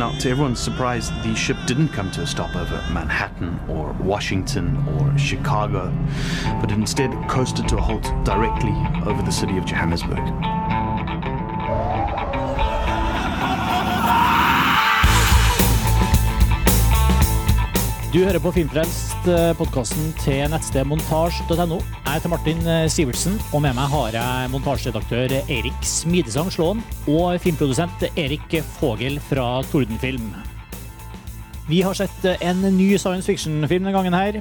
Now, to everyone's surprise, the ship didn't come to a stop over Manhattan or Washington or Chicago, but instead coasted to a halt directly over the city of Johannesburg. Du hører på Filmfrelst, podkasten til nettstedet montasj.no. Jeg heter Martin eh, Sivertsen, og med meg har jeg montasjeredaktør Eirik Smidesang Slåen og filmprodusent Erik Fogel fra Tordenfilm. Vi har sett en ny science fiction-film denne gangen her.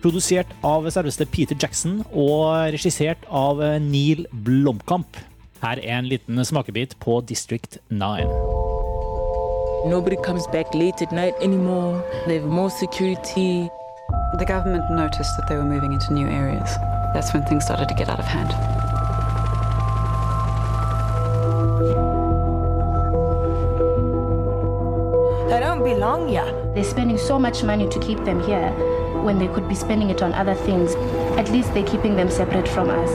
Produsert av selveste Peter Jackson og regissert av Neil Blomkamp. Her er en liten smakebit på District 9. Nobody comes back late at night anymore. They have more security. The government noticed that they were moving into new areas. That's when things started to get out of hand. They don't belong here. They're spending so much money to keep them here when they could be spending it on other things. At least they're keeping them separate from us.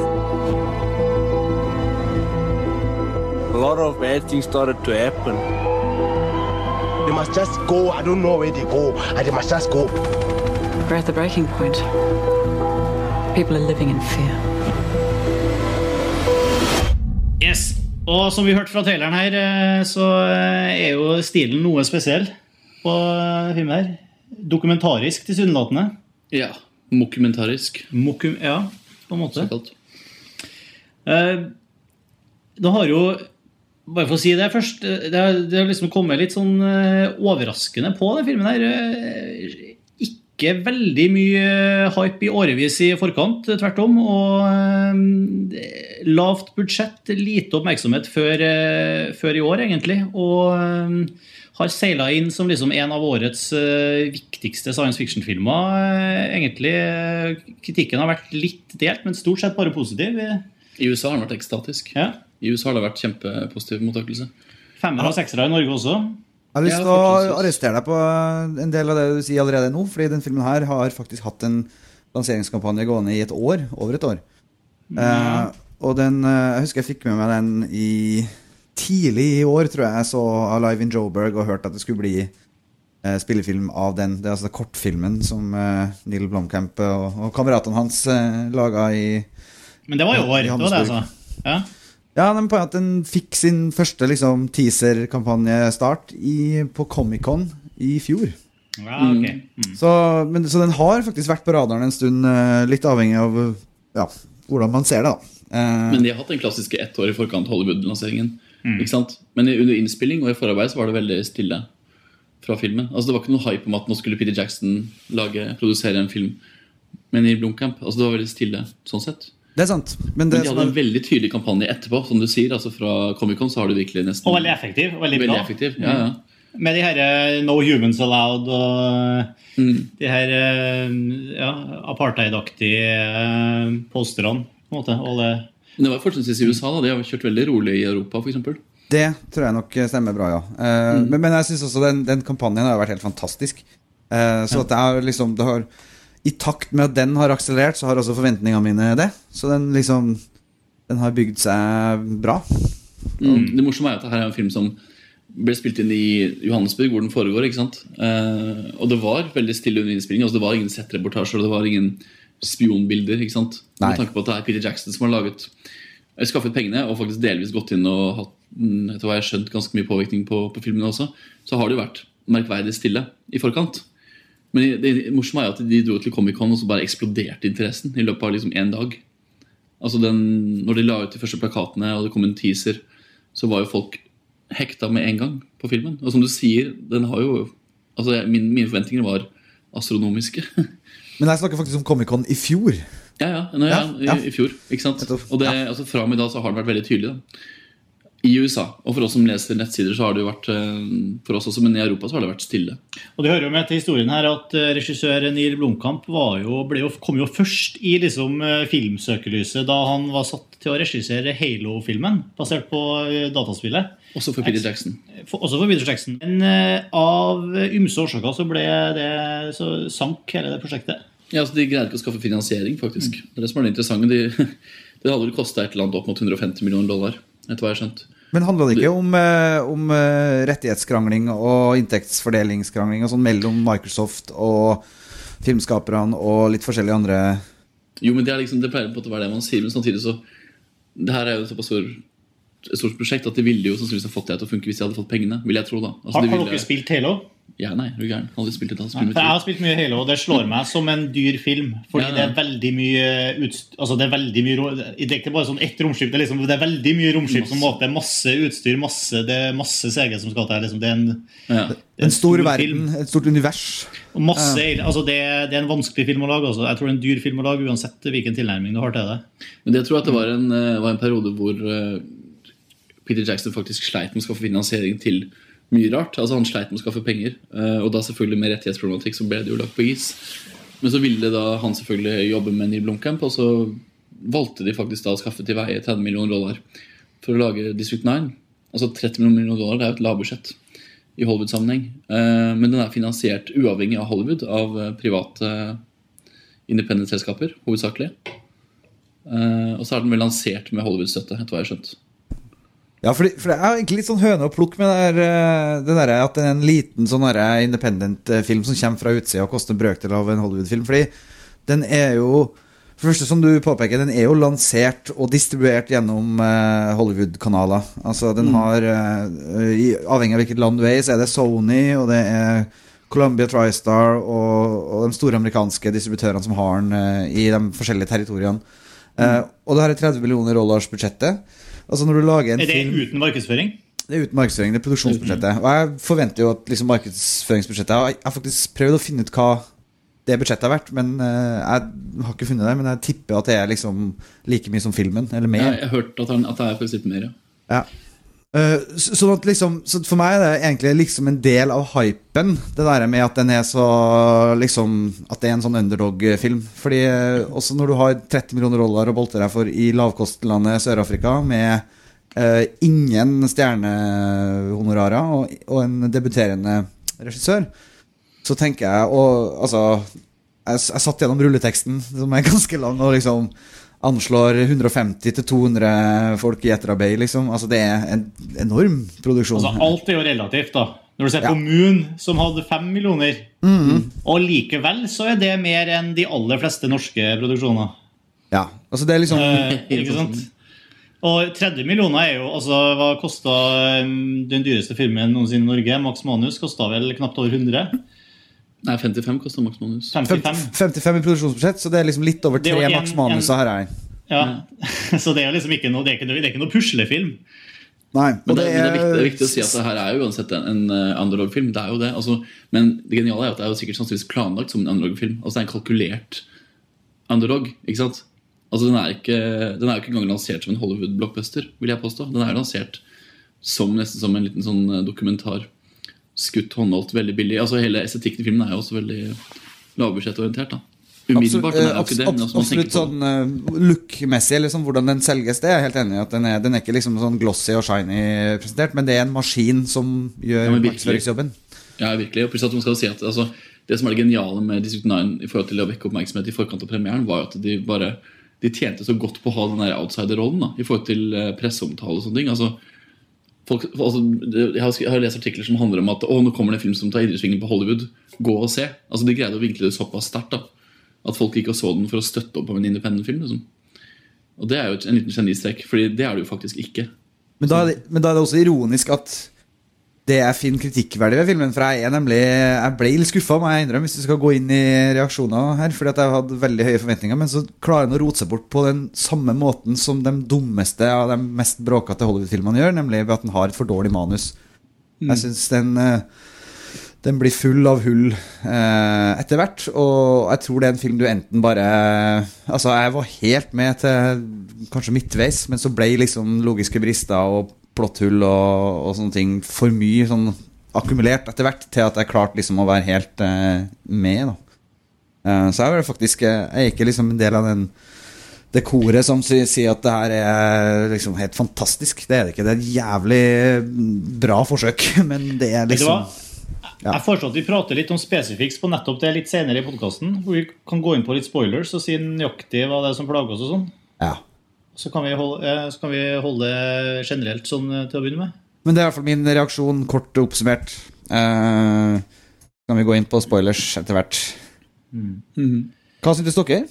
A lot of bad things started to happen. They must just go. I don't know where they go. And they must just go. We're at the breaking point. People are living in fear. Yes, og som vi hørte fra traileren her, eh, så eh, er jo stilen noe spesiell på eh, filmen her. Dokumentarisk tilsynelatende. Ja. Mokumentarisk. Mokum, ja, på en måte. Såkalt. Eh, det har jo Bare for å si det først. Det har, det har liksom kommet litt sånn eh, overraskende på den filmen her. Eh, Ikke veldig mye hype i årevis i forkant, tvert om. Og eh, lavt budsjett, lite oppmerksomhet før, eh, før i år, egentlig. Og eh, har seila inn som liksom en av årets eh, viktigste science fiction-filmer. Eh, egentlig eh, Kritikken har vært litt delt, men stort sett bare positiv. I USA har den vært ekstatisk. Ja. I USA har det vært kjempepositiv mottakelse. Femmer og seksere i Norge også. Jeg har lyst til å arrestere deg på en del av det du sier allerede nå. Fordi den filmen her har faktisk hatt en lanseringskampanje gående i et år. Over et år. Eh, og den eh, Jeg husker jeg fikk med meg den i tidlig i år, tror jeg jeg så Alive in Joburg og hørte at det skulle bli eh, spillefilm av den. Det er altså kortfilmen som eh, Neil Blomkamp og, og kameratene hans eh, laga i Men det var i år. I Det var det altså. Ja. Ja, men på at den fikk sin første liksom, teaser-kampanjestart på Comic-Con i fjor. Ja, okay. Mm. Så, men, så den har faktisk vært på radaren en stund, eh, litt avhengig av ja, hvordan man ser det. da. Eh, Men de har hatt den klassiske ett år i forkant Hollywood-lanseringen. Mm. Ikke sant? Men under innspilling og i forarbeid så var det veldig stille fra filmen. Altså Det var ikke noe hype om at nå skulle Peter Jackson lage, produsere en film med Neil Blomkamp. Altså Det var veldig stille sånn sett. Det er sant. Men det Men de hadde er, en veldig tydelig kampanje etterpå. Som du sier, altså Fra Comic-Con så har du virkelig nesten Og veldig effektiv. og Veldig, Veldig effektiv. Ja, ja. Med de her eh, No Humans Allowed og Mm. de her eh, ja, apartheidaktige eh, posterne. på en måte. Og det Men det var fortrinnsvis i USA. da De har kjørt veldig rolig i Europa, f.eks. det tror jeg nok stemmer bra, ja. Mm. men, men jeg syns også den, den kampanjen har vært helt fantastisk. Eh, så at det er liksom det har, I takt med at den har akselerert, så har også forventningene mine det. Så den liksom Den har bygd seg bra. Mm. Det morsomme er at dette her er en film som ble spilt inn i Johannesburg, hvor den foregår. ikke sant? Eh, og det var veldig stille under innspillingen. Altså, det var ingen settreportasjer og det var ingen spionbilder. ikke sant? Nei. Med tanke på at det er Peter Jackson som har laget eh, skaffet pengene og faktisk delvis gått inn og hatt etter hva jeg har skjønt, ganske mye påvirkning på, på filmene også, så har det jo vært merkverdig stille i forkant. Men det morsomme er at de dro til Comic-Con og så bare eksploderte interessen i løpet av liksom én dag. Altså den, når de la ut de første plakatene og det kom en teaser, så var jo folk hekta med en gang på filmen. Og som du sier, den har jo Altså min, Mine forventninger var astronomiske. Men jeg snakker faktisk om Comic-Con i fjor. ja, ja, nå, ja, Ja, ja. I, I fjor. ikke sant? Og det, altså Fra og med da så har den vært veldig tydelig. da I USA. Og for oss som leser nettsider, så har det jo vært eh, For oss også, men i Europa så har det vært stille. Og det hører jo med til historien her at eh, regissør Neil Blomkamp var jo, jo, kom jo først i liksom eh, filmsøkelyset da han var satt til å regissere Halo-filmen, basert på dataspillet. Også for Peter Jackson. Også for Peter Jackson. Men av ymse årsaker så ble det Så sank hele det prosjektet. Ja, altså De greide ikke å skaffe finansiering, faktisk. Det er det som er det interessante. De, det hadde vel kosta et eller annet opp mot 150 millioner dollar. Etter hva jeg har skjønt. Men handla det ikke om, eh, om eh, rettighetskrangling og inntektsfordelingskrangling og sånn mellom Microsoft og filmskaperne og litt forskjellige andre Jo, men det, er liksom, det pleier på å være det man sier, men samtidig så Det her er jo et såpass stor, et stort prosjekt at de ville jo sannsynligvis ha fått det til å funke hvis de hadde fått pengene. Vil jeg tro da altså, Har, de har ville- dere spilt Halo? Ja, nei, er du gæren. Aldri spilt et spill. for jeg har spilt mye Halo, og det slår meg som en dyr film. Fordi Ja, ja. det er veldig mye utstyr altså det er veldig mye Det er ikke bare sånn ett romskip, det er, liksom, det er veldig mye romskip som måte, masse utstyr, masse, det er masse CG som skal til. Liksom. Det er en, Ja. det er En stor stor verden, et stort univers. Og masse, altså det, det er en vanskelig film å lage. Også. Jeg tror det er en dyr film å lage uansett hvilken tilnærming du har til det. Men det tror jeg at det var en, eh, var en periode hvor eh, Peter Jackson faktisk sleit med å skaffe finansiering til mye rart. Altså Han sleit med å skaffe penger, eh, og da selvfølgelig med rettighetsproblematikk så ble det jo lagt på is. Men så ville da han selvfølgelig jobbe med Neil Blomkamp, og så valgte de faktisk da å skaffe til veie 30 millioner dollar for å lage District 9. Altså 30 millioner dollar, det er jo et lavbudsjett i Hollywood-sammenheng. Eh, Men den er finansiert uavhengig av Hollywood, av eh, private independent-selskaper, hovedsakelig. Og så er den vel lansert med Hollywood-støtte, etter hva jeg har skjønt. Ja, for, det er egentlig litt sånn høne og plukk med det der, eh, det der at det er en liten sånn independent eh, film som kommer fra utsida og koster en brøkdel av en Hollywood-film. Fordi den er jo For det første, som du påpeker, den er jo lansert og distribuert gjennom eh, Hollywood-kanaler. Altså, den har eh, i, Avhengig av hvilket land du er i, så er det Sony, og det er Columbia TriStar og, og de store amerikanske distributørene som har den eh, i de forskjellige territoriene. Eh, og det her er 30 millioner dollars budsjettet. Altså når du lager en Er det film uten markedsføring? det er uten markedsføring, det er produksjonsbudsjettet. Og jeg forventer jo at liksom markedsføringsbudsjettet Jeg har faktisk prøvd å finne ut hva det budsjettet har vært, men eh, jeg har ikke funnet det. Men jeg tipper at det er liksom like mye som filmen, eller mer. jeg har hørt at, han, at det er for å sitte mer, ja. Ja. Eh, så, sånn at liksom, så for meg er det egentlig liksom en del av hypen, det der med at den er så liksom At det er en sånn underdog-film. Fordi eh, også når du har 30 millioner dollar å bolte deg for i lavkostlandet Sør-Afrika med uh, ingen stjernehonorarer og, og en debuterende regissør, så tenker jeg Og altså Jeg, jeg satt gjennom rulleteksten, som er ganske lang, og liksom anslår 150-200 folk i etterarbeid, liksom. Altså, det er en enorm produksjon. Altså, alt er jo relativt, da. Når du ser Ja. på Moon, som hadde fem millioner, Mhm. og likevel så er det mer enn de aller fleste norske produksjoner. Ja, altså det er liksom Eh, ikke sant? Og 30 millioner er jo altså, Hva kosta den dyreste filmen noensinne i Norge? Max Manus kosta vel knapt over 100? Nei, 55 koster maks manus. 55? 55 i produksjonsbudsjett, så det er liksom litt over er tre maks manus. her. er. Ja. Så det er liksom ikke noe, det er ikke noe, det er ikke noe puslefilm. Nei, Men og det, men det, er viktig, det er viktig å si at det her er jo uansett en, en eh, underdog-film. Det er jo det. Altså, men det geniale er at det er jo sikkert sannsynligvis planlagt som en underdog-film. Altså Det er en kalkulert underdog. ikke sant? Altså Den er ikke Den er jo ikke engang lansert som en Hollywood-blockbuster, vil jeg påstå. Den er lansert som nesten som en liten sånn eh, dokumentar. Skutt håndholdt, veldig billig. Altså Hele estetikken i filmen er jo også veldig lavbudsjettorientert. da Umiddelbart. Den er jo Absolutt, ikke det, men altså, absolutt sånn uh, look-messig, eller sånn hvordan den selges, det er jeg helt enig i. at Den er, den er ikke liksom sånn glossy og shiny presentert, men det er en maskin som gjør Ja, markedsføringsjobben. Ja, virkelig. Og plutselig at man skal si at altså, Det som er det geniale med District 9 i forhold til å vekke oppmerksomhet i forkant av premieren, var at de bare de tjente så godt på å ha den der outsider-rollen i forhold til eh, presseomtale og sånne ting. altså Folk, altså, jeg, har, jeg har lest artikler som handler om at å, nå kommer det en film som tar idrettsvingen på Hollywood. Gå og se. Altså De greide å vinkle det såpass sterkt at folk gikk og så den for å støtte opp om en independent film. Liksom. Og Det er jo en liten genistrek, Fordi det er det jo faktisk ikke. Men da, det, men da er det også ironisk at det jeg finner kritikkverdig ved filmen For jeg er nemlig Jeg ble litt skuffa, må jeg innrømme, hvis du skal gå inn i reaksjoner her. Fordi at jeg hadde veldig høye forventninger, men så klarer han å rote seg bort på den samme måten som de dummeste av de mest bråkete Hollywood-filmene gjør, nemlig ved at den har et for dårlig manus. Jeg syns den eh, den blir full av hull eh, etter hvert, og jeg tror det er en film du enten bare Altså, jeg var helt med til kanskje midtveis, men så ble liksom logiske brister og plotthull og, og sånne ting for mye sånn akkumulert etter hvert til at jeg klarte liksom å være helt eh, med, da. Eh, så jeg er faktisk Jeg er ikke liksom en del av den det koret som sier at det her er liksom helt fantastisk. Det er det ikke. Det er et jævlig bra forsøk, men det er liksom hva? Jeg foreslår at vi prater litt om spesifiks på nettopp det litt senere i podkasten. Hvor vi kan gå inn på litt spoilers og si nøyaktig hva det er som plager oss. og sånn. Ja. Så kan vi holde, eh, så kan vi holde det generelt sånn eh, til å begynne med. Men det er i hvert fall min reaksjon, kort oppsummert. Uh, kan vi gå inn på spoilers etter hvert. Hva syntes dere?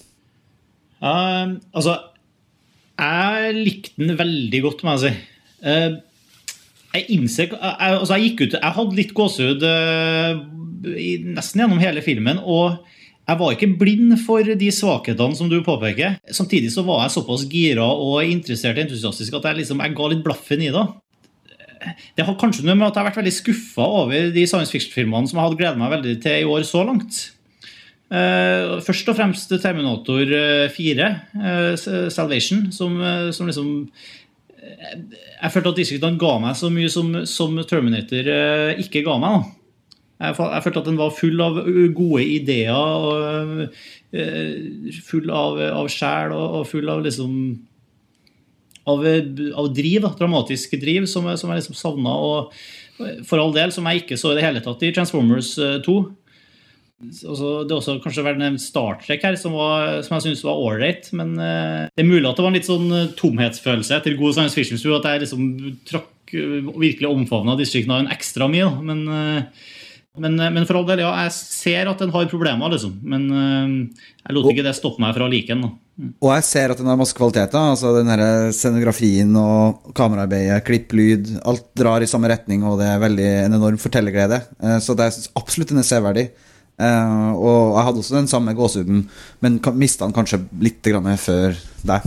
Uh, altså, jeg likte den veldig godt, må jeg si. Uh, jeg innser jeg, altså jeg gikk ut Jeg hadde litt gåsehud uh, nesten gjennom hele filmen. Og jeg var ikke blind for de svakhetene som du påpeker. Samtidig så var jeg såpass gira og interessert og entusiastisk at jeg, liksom, jeg ga litt blaffen i det. Det har kanskje noe med at jeg har vært veldig skuffa over de science fiction-filmene som jeg hadde gledet meg veldig til i år så langt. Eh, først og fremst Terminator eh, 4, eh, Salvation, som, eh, som liksom eh, Jeg følte at District ga meg så mye som, som Terminator eh, ikke ga meg. da. Jeg, følte at den var full av gode ideer, og eh, full av, av sjel og, og full av liksom av, av driv, dramatisk driv, som, som jeg liksom savna. Og for all del, som jeg ikke så i det hele tatt i Transformers eh, 2. Altså, det er også kanskje vært nevnt Star her, som, var, som jeg syns var ålreit. Men uh, det er mulig at det var en litt sånn eh, tomhetsfølelse etter god science fiction. At jeg liksom trakk eh, virkelig omfavna District 9 ekstra mye. Men, eh, men, eh, men for all del, ja, jeg ser at den har problemer, liksom. Men eh, jeg lot ikke det stoppe meg fra å like den. da. Og jeg ser at den har masse kvaliteter. Altså den her scenografien og kameraarbeidet, klipp, lyd. Alt drar i samme retning, og det er veldig en enorm fortellerglede. Eh, Så det syns absolutt den er severdig. Og jeg hadde også den samme gåsehuden, men mista den kanskje litt grann før deg.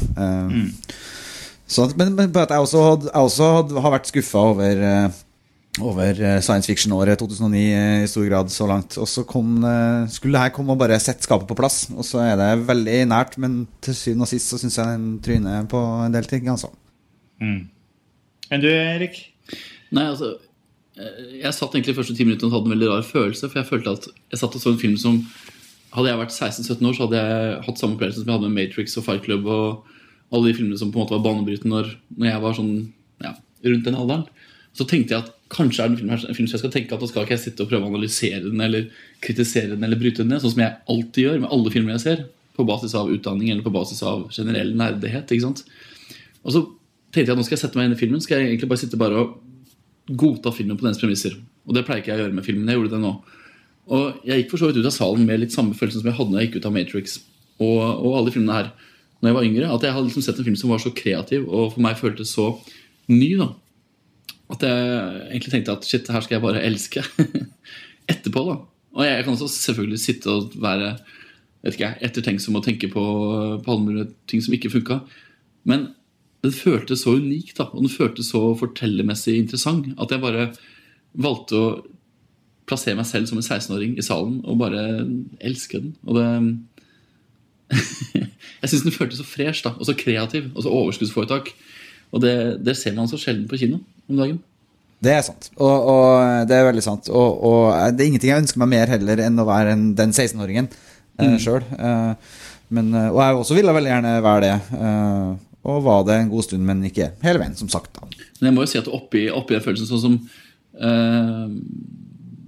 Så, men, men jeg også, hadde, jeg også hadde, har vært skuffa over over eh, science fiction-året 2009 eh, i stor grad så langt. Og så kom, eh, skulle det her komme og bare sette skapet på plass. Og så er det veldig nært, men til syvende og sist så syns jeg den tryner på en del ting. altså. Enn du, Erik? Nei, altså Jeg satt egentlig de første ti minuttene og hadde en veldig rar følelse. For jeg følte at jeg satt og så en film som Hadde jeg vært 16-17 år, så hadde jeg hatt samme opplevelse som jeg hadde med Matrix og Fight Club og alle de filmene som på en måte var banebrytende når, når jeg var sånn ja, rundt den alderen. Så tenkte jeg at kanskje er det en film som jeg skal tenke at da skal ikke jeg sitte og prøve å analysere den eller kritisere den eller bryte den ned, sånn som jeg alltid gjør med alle filmer jeg ser. På basis av utdanning eller på basis av generell nerdighet. ikke sant? Og så tenkte jeg at nå skal jeg sette meg inn i filmen. Skal jeg egentlig bare sitte bare og godta filmen på dens premisser. Og det pleier ikke jeg å gjøre med filmen. Jeg gjorde det nå. Og jeg gikk for så vidt ut av salen med litt samme følelsen som jeg hadde når jeg gikk ut av Matrix og, og alle filmene her når jeg var yngre. At jeg hadde liksom sett en film som var så kreativ og for meg føltes så ny. da At jeg egentlig tenkte at shit, her skal jeg bare elske etterpå. da Og jeg kan også selvfølgelig sitte og være vet ikke jeg, ettertenksom og tenke på, palmer og ting som ikke funka. Men den føltes så unik da og den føltes så fortellermessig interessant at jeg bare valgte å plassere meg selv som en 16-åring i salen og bare elske den. Og det Jeg syns den føltes så fresh da, og så kreativ og så overskuddsforetak. Og det, det ser man så sjelden på kino om dagen. Det er sant. Og, og det er veldig sant. Og, og det er ingenting jeg ønsker meg mer heller enn å være den 16-åringen eh, Mm. sjøl. Eh, eh, og jeg også ville veldig gjerne være det. Eh, og var det en god stund, men ikke hele veien, som sagt. da. Men jeg må jo si at oppi, oppi den følelsen sånn som uh,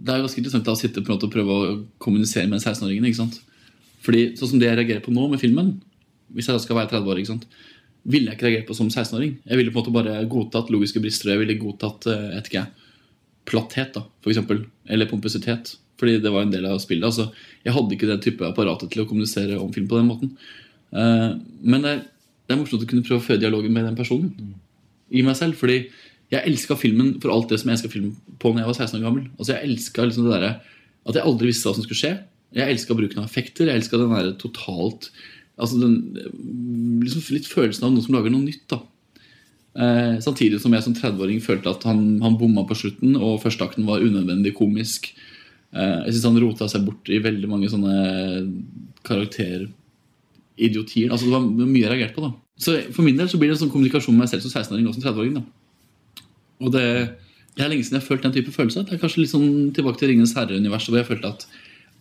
Det er jo ganske interessant å sitte på en måte og prøve å kommunisere med 16-åringen. ikke sant? Fordi sånn som det jeg reagerer på nå med filmen, hvis jeg da skal være 30 år, ikke sant? Ville jeg ikke reagert på som 16-åring. Jeg ville på en måte bare godtatt logiske brister. og Jeg ville godtatt jeg vet ikke platthet, da, for eksempel. Eller pompøsitet. Fordi det var en del av spillet. altså Jeg hadde ikke den type apparatet til å kommunisere om film på den måten. Eh, men det er, det er morsomt å kunne prøve å føre dialogen med den personen i meg selv. Fordi jeg elska filmen for alt det som jeg elska film på når jeg var 16 år gammel. Altså Jeg elska liksom det der, at jeg aldri visste hva som skulle skje. Jeg elska bruken av effekter. Jeg elska den der totalt Altså den liksom litt følelsen av noen som lager noe nytt. da eh, Samtidig som jeg som 30-åring følte at han, han bomma på slutten, og førsteakten var unødvendig komisk. Eh, jeg syns han rota seg bort i veldig mange sånne karakteridiotier. Altså det var mye jeg reagerte på. da Så For min del så blir det en sånn kommunikasjon med meg selv som 16-åring og som 30-åring. da Og det, det er lenge siden jeg har følt den type følelse. Det er kanskje litt sånn tilbake til Ringenes herre-universet, hvor jeg følte at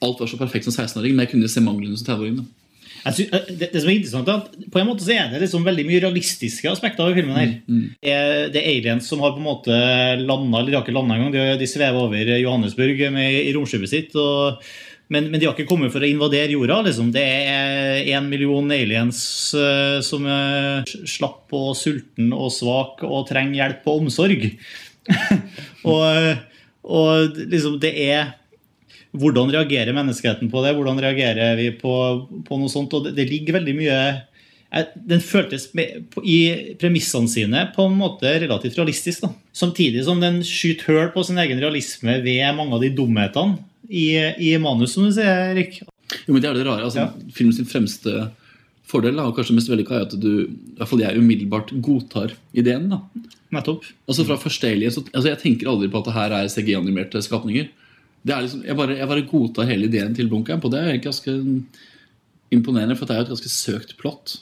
alt var så perfekt som 16-åring, men jeg kunne se manglene som 30-åring. da Jeg sy- eh, det, det som er interessant er at På en måte så er det liksom veldig mye realistiske aspekter ved filmen. her Det er, det er aliens som har på en måte landa eller de har ikke landa engang. De, de svever over Johannesburg med, i romskipet sitt. Og, Men, men de har ikke kommet for å invadere jorda. Liksom. Det er én million aliens uh, som er slapp og sulten og svak og trenger hjelp og omsorg. og, og liksom, det er Hvordan reagerer menneskeheten på det? Hvordan reagerer vi på, på noe sånt? Og det, det ligger veldig mye eh, den føltes med, på, i premissene sine på en måte relativt realistisk. da. Samtidig som den skyter høl på sin egen realisme ved mange av de dumhetene i, i manus, som du sier, Erik. Jo, men det er det rare. altså, Ja. Filmen sin fremste fordel, da, og kanskje mest vellykka, er at du i hvert fall jeg umiddelbart godtar ideen. da. Nettopp. Altså Fra første Alien så, altså Jeg tenker aldri på at det her er CG-animerte skapninger. Det er liksom, jeg, bare, jeg bare godtar hele ideen til bunkeren på det er ganske imponerende, for det er jo et ganske søkt plott.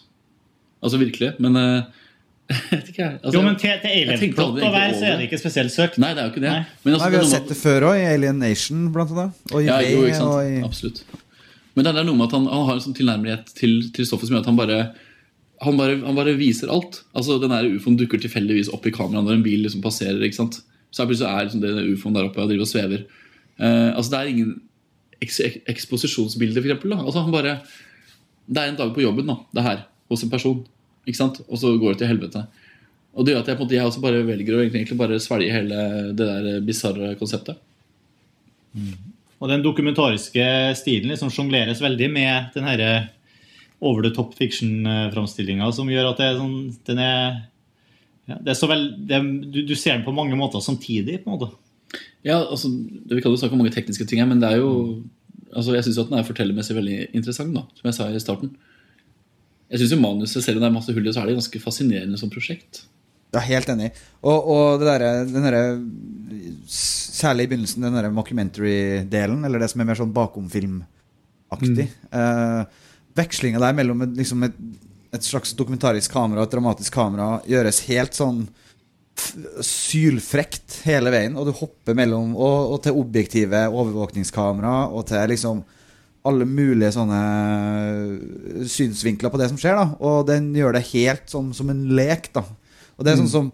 Altså virkelig. Men eh, jeg vet ikke, jeg. Altså, Jo, men til, til jeg Alien-plott å være, så er det ikke spesielt søkt. Nei, det er jo ikke det. Nei. Men altså, Nei, vi har det sett det før òg, i Alien Nation, blant annet. Og i Ja, jo, ikke sant? og i Absolutt. Men det er noe med at han, han har en sånn tilnærmelighet til, til stoffet som gjør at han bare han bare, han bare viser alt. Altså Den ufoen dukker tilfeldigvis opp i kameraet når en bil liksom passerer. ikke sant? Så er plutselig er liksom det ufoen der oppe og driver og svever. Eh, altså Det er ingen eks ek eksposisjonsbilde, for eksempel. Altså det er en dag på jobben, da, det her, hos en person. ikke sant? Og så går det til helvete. Og det gjør at jeg på en måte, jeg også bare velger å egentlig bare svelge hele det der bisarre konseptet. Og den dokumentariske stilen liksom sjongleres veldig med den her over the top fiction-framstillinga, som gjør at det er sånn Den er ja, det er så vel, det du, du ser den på mange måter samtidig. på en måte. Ja, altså, Vi kan jo snakke om mange tekniske ting her, men det er jo altså, jeg syns den er fortellermessig veldig interessant, da, som jeg sa i starten. Jeg synes jo manuset, Selv om det er masse hull i, så er det ganske fascinerende som prosjekt. Ja, helt enig. Og, og det der, den derre Særlig i begynnelsen, den derre mockumentary-delen, eller det som er mer sånn bakomfilmaktig. Eh, Vekslinga der mellom liksom et, et slags dokumentarisk kamera og et dramatisk kamera gjøres helt sånn sylfrekt hele veien, og du hopper mellom og, og til objektive overvåkningskamera og til liksom alle mulige sånne synsvinkler på det som skjer, da. Og den gjør det helt sånn som en lek, da. Og det er sånn som,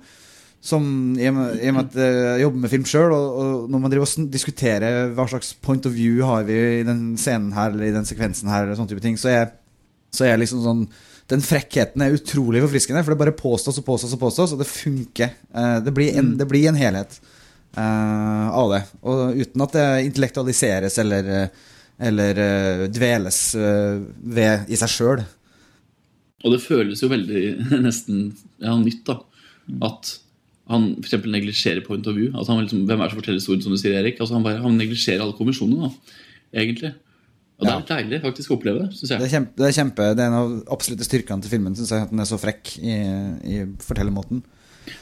som i og med, at jeg jobber med film sjøl, og, og når man driver og diskuterer hva slags point of view har vi i den scenen her, eller i den sekvensen her, eller sånne type ting, så er, så er liksom sånn den frekkheten er utrolig forfriskende, for det bare påstås og påstås og påstås, og det funker. Eh, Det blir en, det blir en helhet eh, av det. Og uten at det intellektualiseres eller, eh, eller dveles ved i seg sjøl. Og det føles jo veldig nesten ja, nytt, da. At han eksempel neglisjerer point of view. At han liksom, Hvem er det som forteller historien, som du sier, Erik? Altså, han, bare, han neglisjerer alle kommisjonene, da, egentlig. Og det er litt deilig faktisk å oppleve det, syns Det er, jeg. kjempe, det, er kjempe, det er en av absolutte styrkene til filmen, syns jeg. At den er så frekk i, i fortellermåten.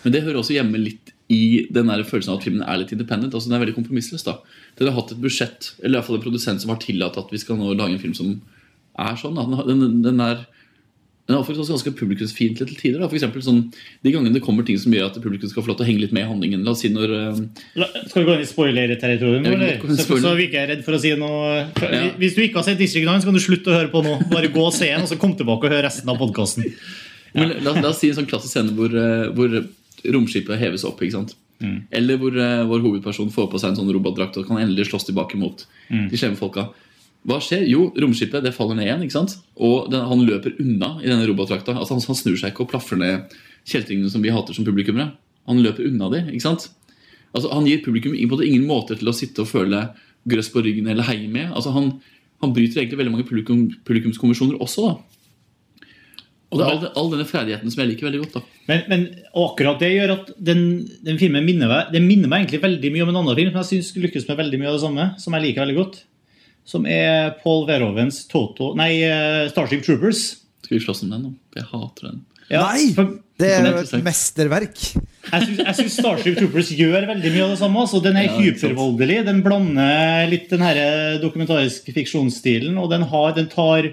Men det hører også hjemme litt i den der følelsen av at filmen er litt independent. altså Den er veldig kompromissløs. da Den har hatt et budsjett, eller i hvert fall en produsent som har tillatt at vi skal nå lage en film som er sånn. Den, den, den er den er faktisk også ganske publikumsfiendtlig til tider. Da. For eksempel, sånn, de gangene det kommer ting som gjør at publikum skal få lov til å henge litt med i handlingen. La oss si når eh, La, skal vi gå inn i spoiler-territorium eller? Så, så vi ikke er redd for å si noe Ja. Hvis du ikke har sett District 9, så kan du slutte å høre på nå. Bare gå og se den, og så kom tilbake og hør resten av podkasten. Ja. la, la oss si en sånn klassisk scene hvor, eh, hvor romskipet heves opp. ikke sant? Eller hvor uh, vår hovedperson får på seg en sånn robotdrakt og kan endelig slåss tilbake mot de slemme folka. Hva skjer? Jo, romskipet det faller ned igjen. ikke sant? Og den, han løper unna i denne robotdrakta. Altså, han, han snur seg ikke og plaffer ned kjeltringene som vi hater som publikummere. Han løper unna de, ikke sant? Altså, Han gir publikum på ingen måter til å sitte og føle grøss på ryggen eller heie med. Altså, han, han bryter egentlig veldig mange publikum, publikumskonvensjoner også. da. Og det er all, all denne ferdigheten som jeg liker veldig godt. da. Men, men akkurat det gjør at den, den filmen minner meg, minner meg egentlig veldig mye om en annen film som jeg synes lykkes med veldig mye av det samme, som jeg liker veldig godt. Som er Paul Verhovens Toto, nei, eh, Starship Troopers. Skal vi slåss om den nå? Jeg hater den. Ja, Nei! for- Det er jo et mesterverk. Jeg syns, Starship Troopers gjør veldig mye av det samme. Altså, den er Ja, hypervoldelig. Den blander litt den her dokumentariske fiksjonsstilen, og den har, den tar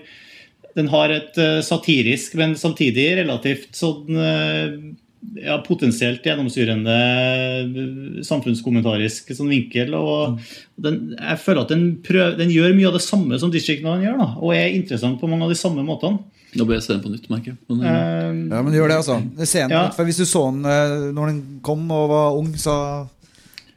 den har et eh, satirisk, men samtidig relativt sånn eh, ja, potensielt gjennomsyrende eh, samfunnskommentarisk sånn vinkel. og den, Jeg føler at den, prøv, den gjør mye av det samme som District 9 gjør, da, og er interessant på mange av de samme måtene. Nå bør jeg se den på nytt, merker jeg. Men, eh, Ja, men gjør det, altså. Den, Ja. for Hvis du så den eh, når den kom og var ung, så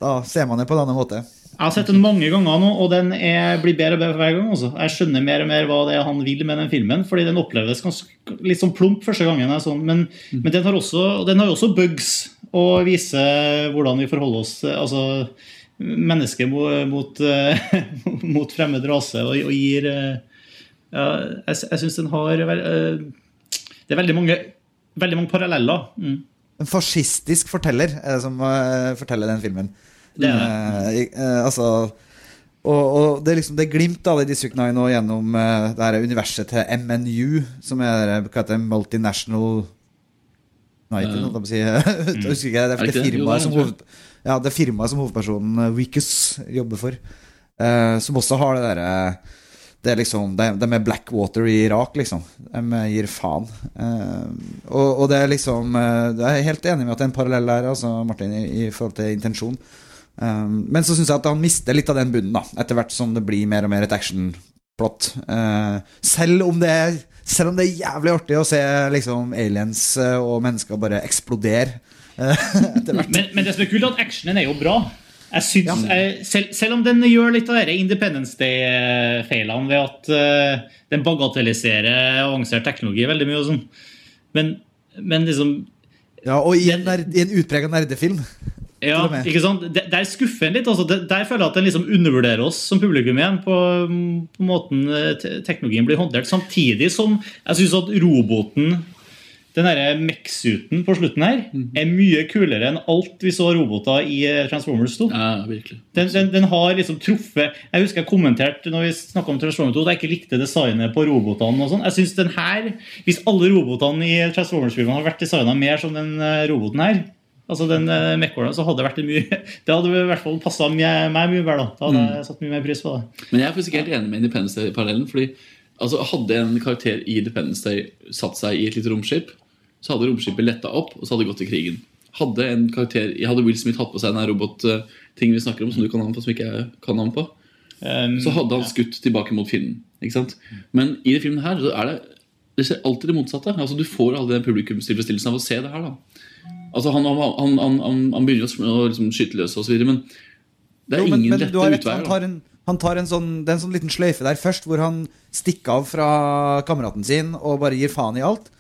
da ser man det på en annen måte. Jeg har sett den mange ganger nå, og den er, blir bedre og bedre for hver gang. Også. Jeg skjønner mer og mer hva det er han vil med den filmen, fordi den oppleves ganske, litt sånn plump første gangen. er Sånn, men, men den har også, den har også bugs og viser hvordan vi forholder oss altså mennesker mot, mot, eh, mot fremmed rase og, og gir eh, ja, Jeg, jeg syns den har eh, Det er veldig mange, veldig mange paralleller. Mm. En fascistisk forteller er det som forteller den filmen. Det er Eh, eh, altså og, og det er liksom det er glimt av det District 9 nå gjennom eh, det her universet til MNU, som er hva heter det, Multinational United, Ja. holdt jeg på å si. Jeg husker ikke, det Er det det det? Firmaet som, hoved, ja, det firmaet som hovedpersonen eh, Wicus jobber for, eh, som også har det derre det er liksom, de, de er Blackwater i Irak, liksom. De gir faen. Uh, og, og det er liksom uh, Jeg er helt enig med at det er en parallell der, altså, Martin, i, i forhold til intensjon. Eh, men så syns jeg at han mister litt av den bunnen, da, etter hvert som det blir mer og mer et actionplott. Eh, selv, om det er, selv om det er jævlig artig å se liksom, aliens eh, og mennesker bare eksplodere. eh, etter hvert. Men, men det som er kult, er at actionen er jo bra. Jeg synes, jeg, selv, selv om den gjør litt av dere Independence Day-feilene ved at uh, den bagatelliserer avansert teknologi veldig mye og sånn. Men, men liksom Ja, og i en, i en utprega nerdefilm. Ja, ikke sant? Der, der skuffer en litt. Altså. Der, føler jeg at den liksom undervurderer oss som publikum igjen på, på måten eh, teknologien blir håndtert. Samtidig som jeg syns at roboten, den derre Mex-suiten på slutten her, er mye kulere enn alt vi så roboter i eh, Transformers 2. Ja, virkelig. Den, den, den har liksom truffet Jeg husker jeg kommenterte når vi snakket om Transformers 2 at jeg ikke likte designet på robotene. og sånn. Jeg synes den her, Hvis alle robotene i Transformers-filmene hadde vært designa mer som den eh, roboten her, altså den mekkolen, så hadde det vært mye Det hadde i hvert fall passa meg mye bedre. da. Hadde jeg satt mye mer pris på det. Men jeg er faktisk helt enig med Independence Day-parallellen. fordi altså, Hadde en karakter i Independence Day satt seg i et lite romskip, så hadde romskipet letta opp, og så hadde det gått til krigen. Hadde en karakter, hadde Will Smith hatt på seg den robot-tingen vi snakker om, som du kan navn på, som ikke jeg kan navn på, Um, så hadde han skutt tilbake mot fienden. Ikke sant? Men i denne filmen her så er det det skjer alltid det motsatte. Altså Du får aldri den publikumstilfredsstillelsen av å se det her. da Altså Han, han, han, han, han, han begynner å liksom skyte løs og så videre, men det er Jo, men, ingen men lette du rett, utveier. han tar, en, han tar en sånn, det er en sånn liten sløyfe der først, hvor han stikker av fra kameraten sin og bare gir faen i alt.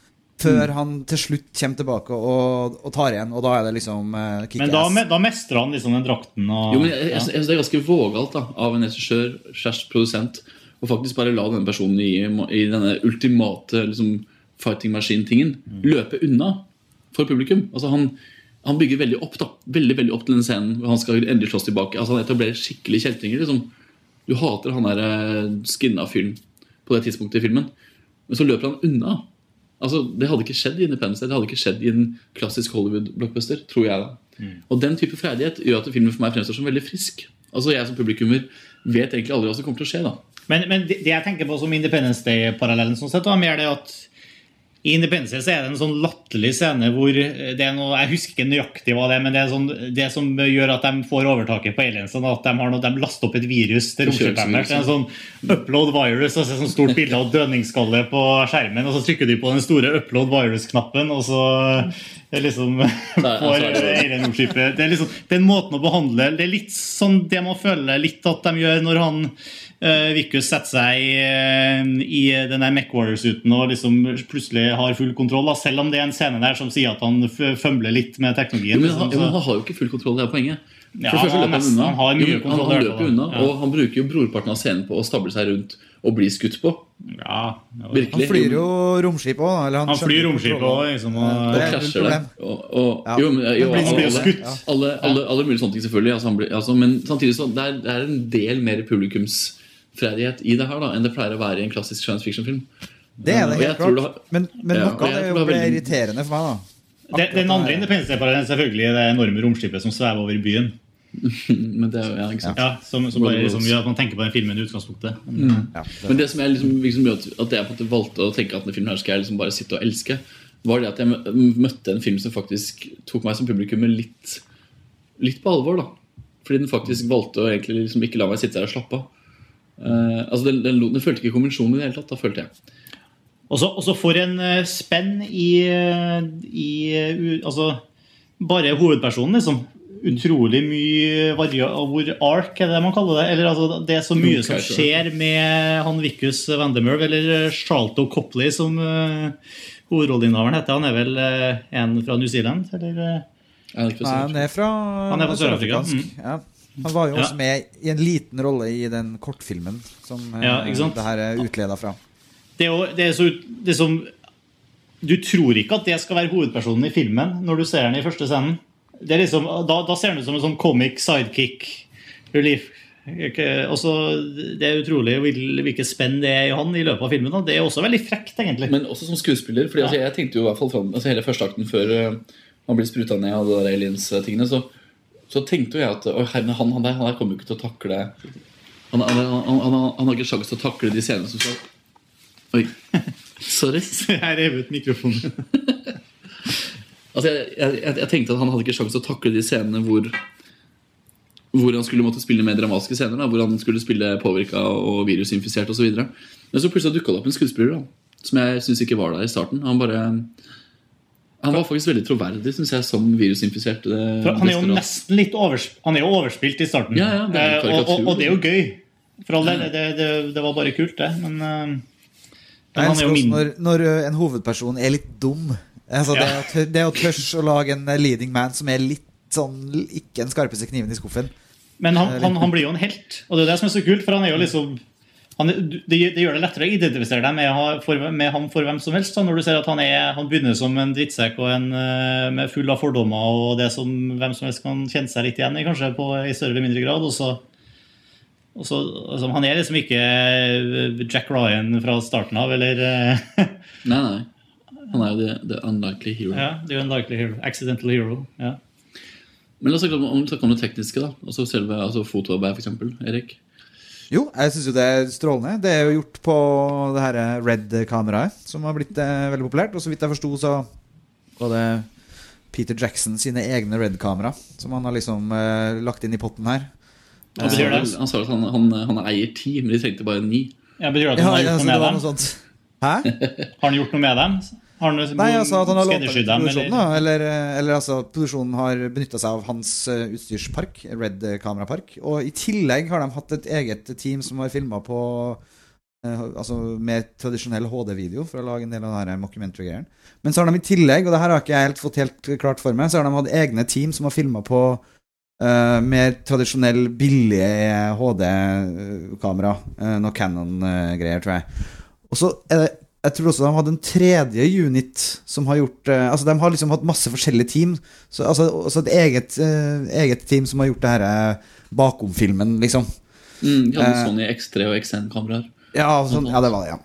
Før Mm. han til slutt kommer tilbake og, og tar igjen, og da er det liksom uh, men da, kick-ass. me- da mestrer han liksom den drakten. Og, Jo, men jeg, jeg, ja. jeg, Det er ganske vågalt da, av en regissør slash produsent å faktisk bare la denne personen i, i denne ultimate liksom, fighting machine-tingen løpe unna for publikum. Altså Han, han bygger veldig opp da, veldig, veldig opp til den scenen hvor han skal endelig slåss tilbake. Altså Han etablerer skikkelig kjeltringer. Liksom. Du hater han der eh, skinna fyren på det tidspunktet i filmen, men så løper han unna. Altså, Det hadde ikke skjedd i Independence Day, det hadde ikke skjedd i en klassisk Hollywood-blockbuster, tror jeg. da. Og den type freidighet gjør at filmen for meg fremstår som veldig frisk. Altså Jeg som publikummer vet egentlig aldri hva som kommer til å skje. da. Men, men det, det jeg tenker på som Independence Day-parallellen, sånn sett, var mer det at i Independence Day er det en sånn latterlig scene hvor det er noe Jeg husker ikke nøyaktig hva det er, men det er sånn, det som gjør at de får overtaket på aliensene, at de, har noe, de laster opp et virus til romskipet deres. En sånn upload virus, altså et sånt stort bilde av dødningsskalle på skjermen, og så trykker de på den store upload virus-knappen, og så liksom får alien-romskipet Det er liksom den måten å behandle Det er litt sånn det man føler litt at de gjør når han uh, Vikus setter seg i, eh, i den der MechWarriors-uten og liksom plutselig har full kontroll, da, selv om det er en scene der som sier at han fømler litt med Jo, teknologien. men liksom, han, jo, han har jo ikke full kontroll, det er poenget. For ja, første han han har mye Jo, kontroll Han, i han løper unna, ja. og han bruker jo brorparten av scenen på å stable seg rundt og bli skutt på. ja. Han flyr jo romskip òg. Han flyr romskip òg, liksom. og Og, er krasjer det. Og, og, Ja. jo, jo, han blir jo alle, skutt. alle, alle, alle mulige sånne ting, selvfølgelig. Altså, han blir, altså, men samtidig så det er det er en del mer publikumsferdighet i det her da, enn det pleier å være i en klassisk science fiction-film. Det er det helt klart. det har- Men, men Ja, noe av det ble veldig- irriterende for meg, da. den, den andre det her. Independence Day-parallellen er selvfølgelig det enorme romskipet som svever over byen. Men det er jo, ja, ikke sant? Ja, som, som bare liksom, gjør at man tenker på den filmen i utgangspunktet. Ja, det- Men det som jeg liksom, liksom at- at jeg på en måte valgte å tenke at denne filmen her skal jeg liksom bare sitte og elske, var det at jeg møtte en film som faktisk tok meg som publikum litt, litt på alvor. da Fordi den faktisk valgte å egentlig liksom ikke la meg sitte der og slappe av. Eh, altså den, den, den følte ikke konvensjonen i det hele tatt. Da følte jeg Og så får for en uh, spenn i, eh, i uh, Altså, bare hovedpersonen, liksom. utrolig mye varia hvor ark er det man kaller det. Eller altså, Det er så mye som skjer med han Vikus Vandermerv, eller Charlton Copley, som uh, hovedrolleinnehaveren heter. Han er vel en fra New Zealand? Eller? Er Nei, han er fra fra Sør-Afrika, Mm. Ja. Han var jo Ja. også med i en liten rolle i den kortfilmen som eh, Ja, ikke sant? det her er utleda fra. det er jo det er så, det er som, Du tror ikke at det skal være hovedpersonen i filmen når du ser den i første scenen. Det er liksom, da, da ser den ut som en sånn comic sidekick relief. Ikke- Og Det er utrolig hvil- hvilket spenn det er i han i løpet av filmen. Det er også veldig frekt, egentlig. Men også som skuespiller. Fordi altså, Jeg tenkte jo i hvert fall fram, altså, Hele første akten før man han blir spruta ned av aliens-tingene, så, så tenkte jo jeg at «Oi, han, han, han der kommer jo ikke til å takle Han, han, han, han, han, han har ikke sjanse til å takle de scenene som skal Oi. Sorry. Jeg rev ut mikrofonen. Altså, jeg, jeg, jeg tenkte at han hadde ikke sjanse til å takle de scenene hvor hvor han skulle måtte spille mer dramatiske scener. Da, hvor han skulle spille påvirka og virusinfisert osv. Men så plutselig dukka det opp en skuespiller da, som jeg syns ikke var der i starten. Han bare Han var faktisk veldig troverdig, synes jeg, som virusinfisert. eh, han er jo nesten litt overs, han er jo overspilt i starten. Ja, ja, det er Eh, og, og, og det er jo gøy. For all del, det, det, det var bare kult, det. Men, eh, men han er jo min når, når en hovedperson er litt dum. Altså, det, Ja. å det å tørre å lage en leading man som er litt sånn Ikke den skarpeste kniven i skuffen. Men han, han, han blir jo en helt, og det er det som er så kult. For han er jo liksom han, det, det gjør det lettere å identifisere deg med, for, med ham for hvem som helst. Da, når du ser at han, er, han begynner som en drittsekk og en, eh, med full av fordommer og det som hvem som helst kan kjenne seg litt igjen i, kanskje på, i større eller mindre grad. Og så, og så, altså, han er liksom ikke eh, Jack Ryan fra starten av, eller eh, Nei, nei. Han er jo the, the unlikely hero. Ja, the er jo en likely hero. Accidental hero. Ja. Men la oss snakke om, om, om det tekniske. da Altså selve altså fotoarbeid, f.eks. Erik. Jo, jeg syns jo det er strålende. Det er jo gjort på det her Red-kameraet, som har blitt eh, veldig populært. Og så vidt jeg forsto, så var det Peter Jackson sine egne Red-kamera som han har liksom eh, lagt inn i potten her. Han sa, betyr det? han sa at han, han, han eier ti, men de trengte bare ni. Ja, betyr det at Ja, han har gjort ja, noe med dem? Hæ? Har han gjort noe med dem? Han Nei, altså at han har lånt dem, produksjonen, eller? Eller, eh, eller altså produksjonen har benytta seg av hans eh, utstyrspark, Red kamerapark. Og i tillegg har de hatt et eget team som har filma på eh, Altså med tradisjonell HD-video for å lage en del av denne mockumentary-greien. Men så har de i tillegg, og det her har ikke jeg helt fått helt klart for meg, så har de hatt egne team som har filma på eh, mer tradisjonell, billige HD-kamera. Uh, noe Canon-greier, tror jeg. Og så er det jeg tror også de hadde en tredje unit som har gjort eh, Altså De har liksom hatt masse forskjellige team. Så, altså, også et eget, eh, eget team som har gjort det her eh, bakom filmen, liksom. Mm, de hadde Eh. Sony X3 og XN-kameraer. Ja, sånn, ja, det var det, ja.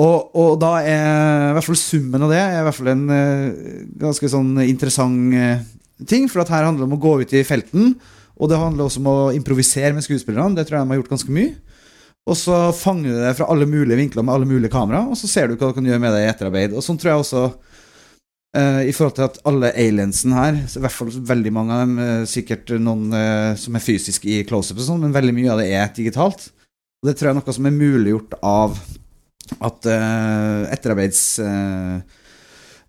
Og, og da er i hvert fall summen av det er i hvert fall en ganske sånn interessant ting. For her handler det om å gå ut i felten, og det handler også om å improvisere med skuespillerne. Det tror jeg de har gjort ganske mye. Og så fanger du det fra alle mulige vinkler med alle mulige kamera, og så ser du hva du kan gjøre med det i etterarbeid. Og sånn tror jeg også uh, i forhold til at alle aliensen her, i hvert fall veldig mange av dem, uh, sikkert noen uh, som er fysisk i close-up og sånn, men veldig mye av det er digitalt. Og det tror jeg er noe som er muliggjort av at uh,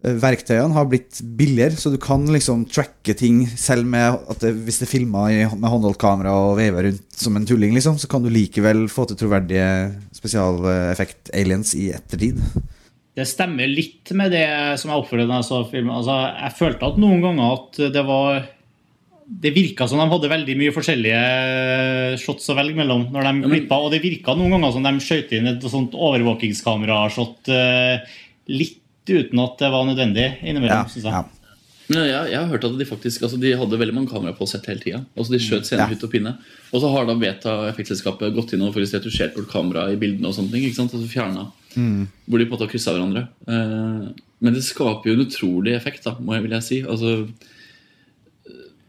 etterarbeidsverktøyene har blitt billigere, så du kan liksom tracke ting selv med at det, hvis det er filma med håndholdt kamera og veiver rundt som en tulling, liksom, så kan du likevel få til troverdige spesialeffekt-aliens i ettertid. Det stemmer litt med det som jeg oppfølte da jeg så filmen. Altså, jeg følte at noen ganger at det var Det virka som de hadde veldig mye forskjellige shots å velge mellom når de klippa, og det virka noen ganger som de skjøt inn et sånt overvåkingskamera-shot eh, litt uten at det var nødvendig innimellom. synes jeg. ja. Men jeg, jeg har hørt at de faktisk altså de hadde veldig mange kameraer på sett hele tida. Altså de skjøt scener Ja. hytt og pinne. Og så har da Beta effektselskapet gått inn og faktisk retusjert bort kamera i bildene. og sånne ting, ikke sant? Altså fjernet, Hvor de på en måte har kryssa hverandre. Eh, men det skaper jo en utrolig effekt, da, må jeg, vil jeg si. Altså,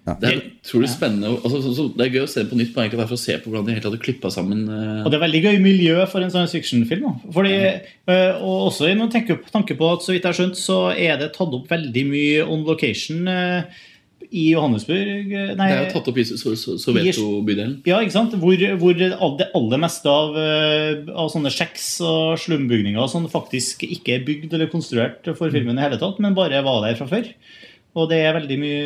Ja. Det er utrolig spennende. Altså, så, så, det er gøy å se på nytt bare for å se på hvordan de helt hadde klippa sammen. uh... Og det er veldig gøy miljø for en science fiction-film. da. Fordi, uh, og også når man tenker tanke på at så vidt jeg har skjønt, så er det tatt opp veldig mye on location Uh, i Johannesburg. Nei, det er jo tatt opp i so- so- Soveto-bydelen. Ja, ikke sant? Hvor, hvor det aller meste av, av sånne sjekks og slumbygninger som faktisk ikke er bygd eller konstruert for filmen i hele tatt, men bare var der fra før. Og det er veldig mye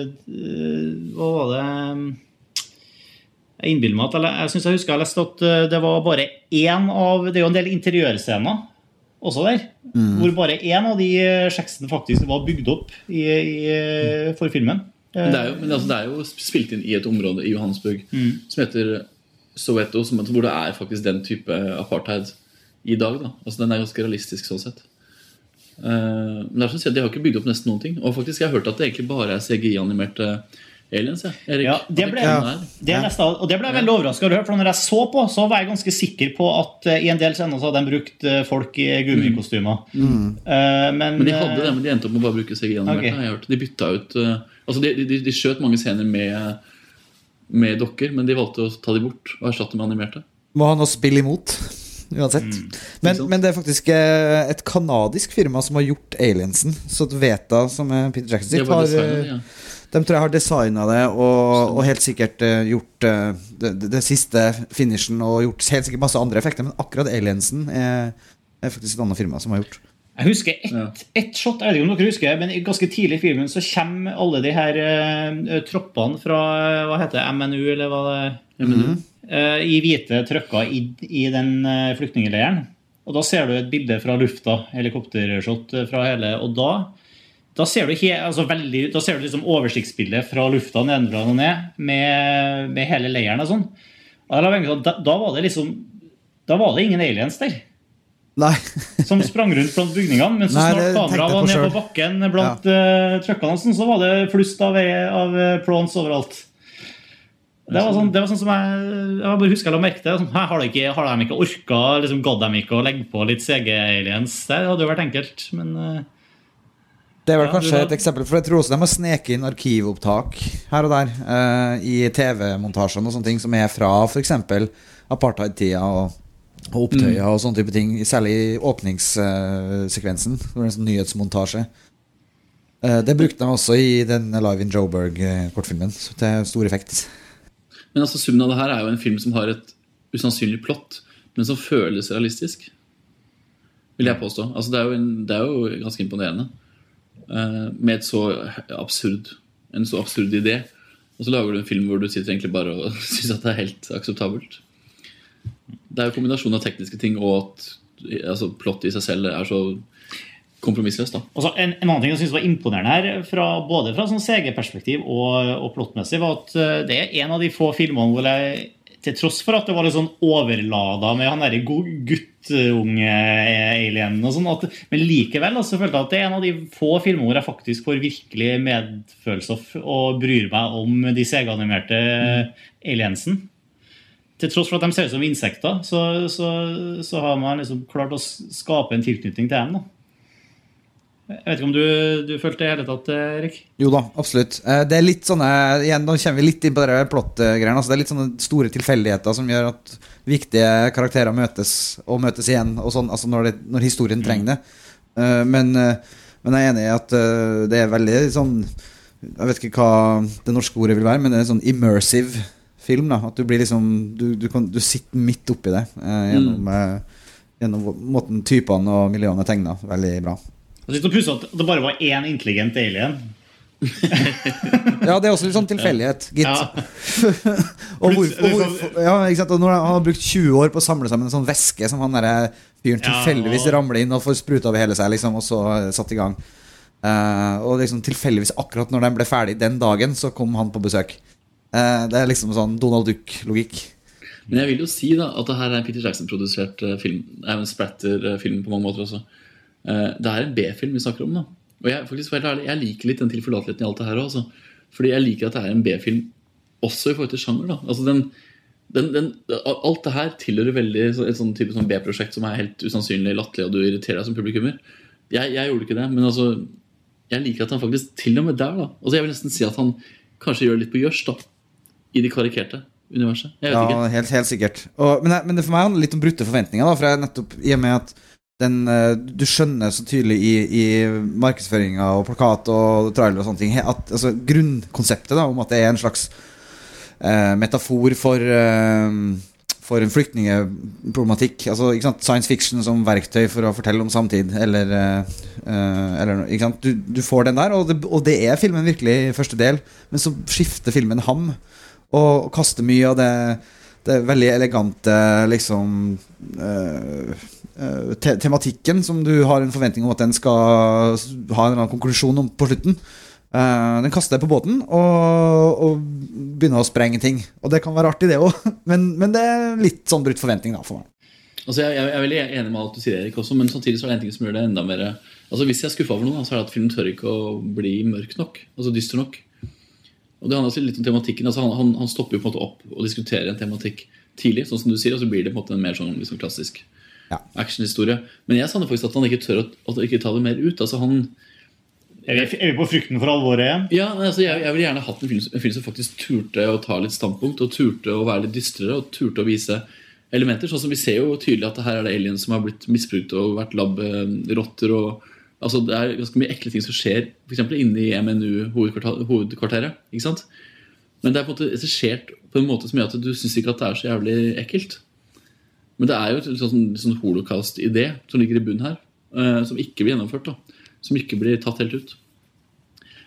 eh, Hva var det Jeg innbiller meg at Jeg, Jeg syns jeg husker jeg leste at eh, det var bare én av Det er jo en del interiørscener også der. Hvor bare én av de eh, sjeksene faktisk var bygd opp i, i, for filmen. Men det er jo, men altså, det er jo spilt inn i et område i Johannesburg Mm. som heter Soweto, som, hvor det er faktisk den type apartheid i dag. da Altså Den er ganske realistisk sånn sett. Eh, men det er som at De har ikke bygd opp nesten noen ting. Og faktisk jeg har hørt at det egentlig bare er CGI-animerte aliens. Ja, Erik. Ja, det ble, er. det og det ble jeg veldig overraska over. For når jeg så på, så var jeg ganske sikker på at eh, i en del scener så hadde de brukt eh, folk i gummikostymer. Eh, men, Men de hadde eh, det, men de endte opp med å bare bruke CGI-animerte. Ok. har jeg hørt. De bytta ut Altså de, de, de skjøt mange scener med, med dokker, men de valgte å ta de bort og erstatte med animerte. Må ha noe å spille imot, uansett. men, men det er faktisk eh, et kanadisk firma som har gjort aliensen. Så Veta, som er Peter Jackson De sitt, har designet eh, ja. de tror jeg har designa det og, og helt sikkert eh, gjort det, det, siste finishen og gjort helt sikkert masse andre effekter, men akkurat aliensen er, er faktisk et annet firma som har gjort. Jeg husker ett ett shot, jeg vet ikke om dere husker, men ganske tidlig i filmen så kommer alle de her uh, troppene fra hva heter det, MNU, eller hva det MNU. eh, i hvite trøkker i, i den uh, flyktningleiren. Og da ser du et bilde fra lufta, helikoptershot eh, fra hele, og da da ser du, he, altså veldig, da ser du liksom oversiktsbildet fra lufta nedenfra og ned med, med hele leiren og sånn. Og da, da, var det liksom Da var det ingen aliens der Nei. som sprang rundt blant bygningene. Men så snart kameraet var nede på bakken blant uh, truckene, og sånn, så var det flust av, av eh, prawns overalt. Det var sånn, det var sånn som jeg, jeg bare husker jeg la merke til. Sånn, har, de ikke, har de ikke orka liksom, Gadd de ikke å legge på litt CG-aliens? Det hadde jo vært enkelt, men uh, Det er vel Ja, kanskje har- et eksempel, for jeg tror også de må sneke inn arkivopptak her og der uh, i TV-montasjene og sånne ting som er fra f.eks. apartheid-tida og, og opptøyer og sånne type ting. Særlig i åpningssekvensen, uh, en sånn nyhetsmontasje. Eh, det brukte de også i den Live in Joburg-kortfilmen, til stor effekt. Men altså summen av det her er jo en film som har et usannsynlig plott, men som føles realistisk. Vil jeg påstå. Altså det, er jo en, det er jo ganske imponerende. Uh, med så absurd, en så absurd idé. Og så lager du en film hvor du sitter egentlig bare og syns at det er helt akseptabelt. Det er jo kombinasjonen av tekniske ting og at altså, plottet i seg selv er så kompromissløst. da. Og en, en annen ting jeg synes var imponerende her, fra, både fra sånn CG-perspektiv og, og plottmessig, var at eh, det er en av de få filmene hvor jeg til tross for at det var litt sånn overlada med han derre guttunge-alienen og sånn, men likevel altså, følte jeg at det er en av de få filmene hvor jeg faktisk får virkelig medfølelse og, bryr meg om de CG-animerte aliensen. Til tross for at de ser ut som insekter, så, så, så har man liksom klart å skape en tilknytning til dem. da. Jeg vet ikke om du, du følte det i hele tatt, Erik? Jo da, absolutt. Eh, Det er litt sånne Igjen, nå kommer vi litt inn på det plott-greiene. Altså, det er litt sånne store tilfeldigheter som gjør at viktige karakterer møtes og møtes igjen, og sånn, altså når, det, når historien trenger det. Eh, Men, eh, men jeg er enig i at eh, det er veldig sånn Jeg vet ikke hva det norske ordet vil være, men det er en sånn immersive film. da At du blir liksom Du, du, kan, du sitter midt oppi det eh, gjennom, mm. gjennom måten typene og miljøene er tegna. Veldig bra. Det er litt å at det bare var én intelligent alien. Ja, det er også litt sånn tilfeldighet, gitt. Ja. og hvor, og hvor, ja, ikke sant? Og når han har brukt 20 år på å samle sammen en sånn væske som han der fyren tilfeldigvis ramler inn og får spruta over hele seg, liksom, og så eh, satt i gang. Uh, og liksom tilfeldigvis akkurat når den ble ferdig den dagen, så kom han på besøk. Uh, det er liksom sånn Donald Duck-logikk. Men jeg vil jo si da at det her er en Peter Jackson-produsert film. Det er jo en splatter-film på mange måter også. Eh, Det er en B-film vi snakker om. da Og jeg, faktisk, ærlig, jeg liker litt den tilforlateligheten i alt det her også. Fordi jeg liker at det er en B-film også i forhold til sjanger. da Altså den, den, den, Alt det her tilhører veldig et sånn type sånn B-prosjekt som er helt usannsynlig latterlig, og du irriterer deg som publikummer. Jeg, jeg gjorde ikke det, men altså jeg liker at han faktisk til og med der da Altså Jeg vil nesten si at han kanskje gjør litt på gjørs da i det karikerte universet. Ja, helt, helt sikkert. Og, men, det- men det for meg handler litt om brutte forventninger. Da, for jeg nettopp, I og med at den, eh, du skjønner så tydelig i, i markedsføringa og plakat og trailer og sånne ting at altså, Grunnkonseptet da, om at det er en slags eh, metafor for, eh, for en flyktningeproblematikk. Altså? Science fiction som verktøy for å fortelle om samtid, eller, eh, eh, eller? Du, du får den der, og det, og det er filmen virkelig i første del. Men så skifter filmen ham, og kaster mye av det, det veldig elegante liksom eh, te tematikken som du har en forventning om at den skal ha en eller annen konklusjon om på slutten. Uh, den kaster deg på båten og, og begynner å sprenge ting. Og det kan være artig, det òg, men, men det er litt sånn brutt forventning da, for meg. Altså, jeg, jeg er veldig enig med alt du sier, Erik, også, men samtidig så er det en ting som gjør det enda mer Altså, Hvis jeg er skuffa over noe, så er det at filmen tør ikke å bli mørk nok. Altså dyster nok. Og det handler litt om tematikken. altså Han, han, han stopper jo på en måte opp og diskuterer en tematikk tidlig, sånn som du sier, og så blir det på en måte en mer sånn liksom, klassisk Ja. actionhistorie. Men jeg savner faktisk at han ikke tør å at ikke ta det mer ut. altså han Er vi, er vi på frykten for alvoret igjen? Ja, altså, jeg, jeg ville gjerne hatt en film, en film som faktisk turte å ta litt standpunkt, og turte å være litt dystrere, og turte å vise elementer. Sånn som Vi ser jo tydelig at her er det aliens som har blitt misbrukt og vært lab-rotter. og altså Det er ganske mye ekle ting som skjer f.eks. inne i MNU-hovedkvarteret. ikke sant? Men det er på en måte regissert på en måte som gjør at du syns ikke at det er så jævlig ekkelt. Men det er jo en sånn, sånn holocaust-idé som ligger i bunnen her, uh, som ikke blir gjennomført. da Som ikke blir tatt helt ut.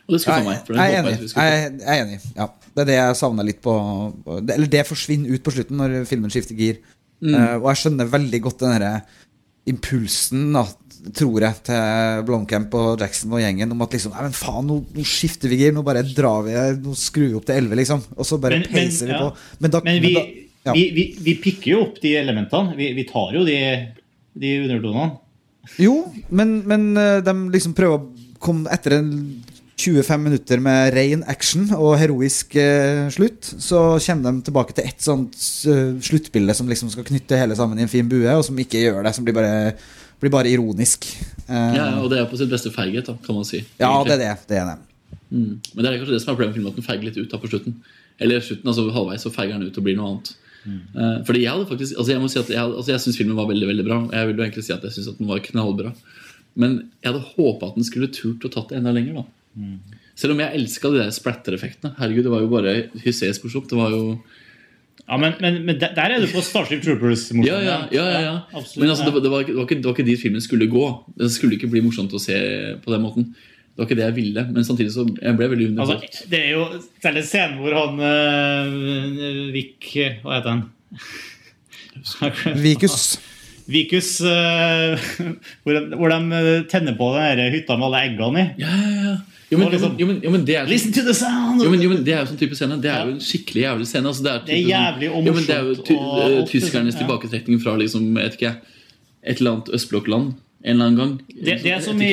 Og det skuffer Jeg, meg. for jeg, er enig. vi. Jeg, jeg er enig. Ja. Det er det jeg savna litt på det- Eller det forsvinner ut på slutten når filmen skifter gir. Mm. Uh, og jeg skjønner veldig godt den derre impulsen, da, tror jeg, til Blomkamp og Jackson og gjengen om at liksom Nei, men faen, nå, nå skifter vi gir. Nå bare drar vi Nå skrur vi opp til 11, liksom. Og så bare Men- men, peiser vi ja. på. Men da, Men vi, men da ja. vi, vi, vi pikker jo opp de elementene. Vi, vi tar jo de, de undertonene. Jo, men, men eh, de liksom prøver å komme etter en 25 minutter med ren action og heroisk eh, slutt, så kommer de tilbake til ett sånt uh, sluttbilde som liksom skal knytte hele sammen i en fin bue, og som ikke gjør det, som blir bare, blir bare ironisk. Uh, Ja, og det er på sitt beste feighet, da, kan man si. ja, det er det. det, er det. Mm. Men det er kanskje det som er problemet med filmen, at den feiger litt ut da på slutten. Eller slutten, altså halvveis så feiger den ut og blir noe annet. Eh, fordi jeg hadde faktisk Altså jeg må si at jeg, altså syns filmen var veldig veldig bra. Jeg vil jo egentlig si at jeg synes at den var knallbra. Men jeg hadde håpa at den skulle turt å tatt det enda lenger. da Selv om jeg elska de der splatter-effektene. Herregud, Det var jo bare hysterisk morsomt. Det var jo Ja, men, men, men der er du på Starship Troopers-morsom. Ja, ja, ja, ja, ja. absolutt, Men altså, det, var, det, var, ikke- det, var ikke, det var ikke dit filmen skulle gå. Det skulle ikke bli morsomt å se på den måten. Det var ikke det jeg ville. Men samtidig så jeg ble veldig underholdt. Altså, det er jo særlig scenen hvor han uh, Vik Hva heter han? Vikus. Vikus uh, hvor, de, hvor de eh, tenner på den hytta med alle eggene i. Ja, ja, ja. Jo, men, liksom- jo, men, jo, men det er Listen to the sound! jo, men, jo, men det er jo sånn type scene. Det er jo en skikkelig jævlig scene. Altså, det, er Det er jævlig og sånn- jo, men Det er jo ty og- eh, og- tyskernes ja. tilbaketrekning fra liksom, jeg vet ikke, et eller annet østblokkland en eller annen gang. Det, det er som i.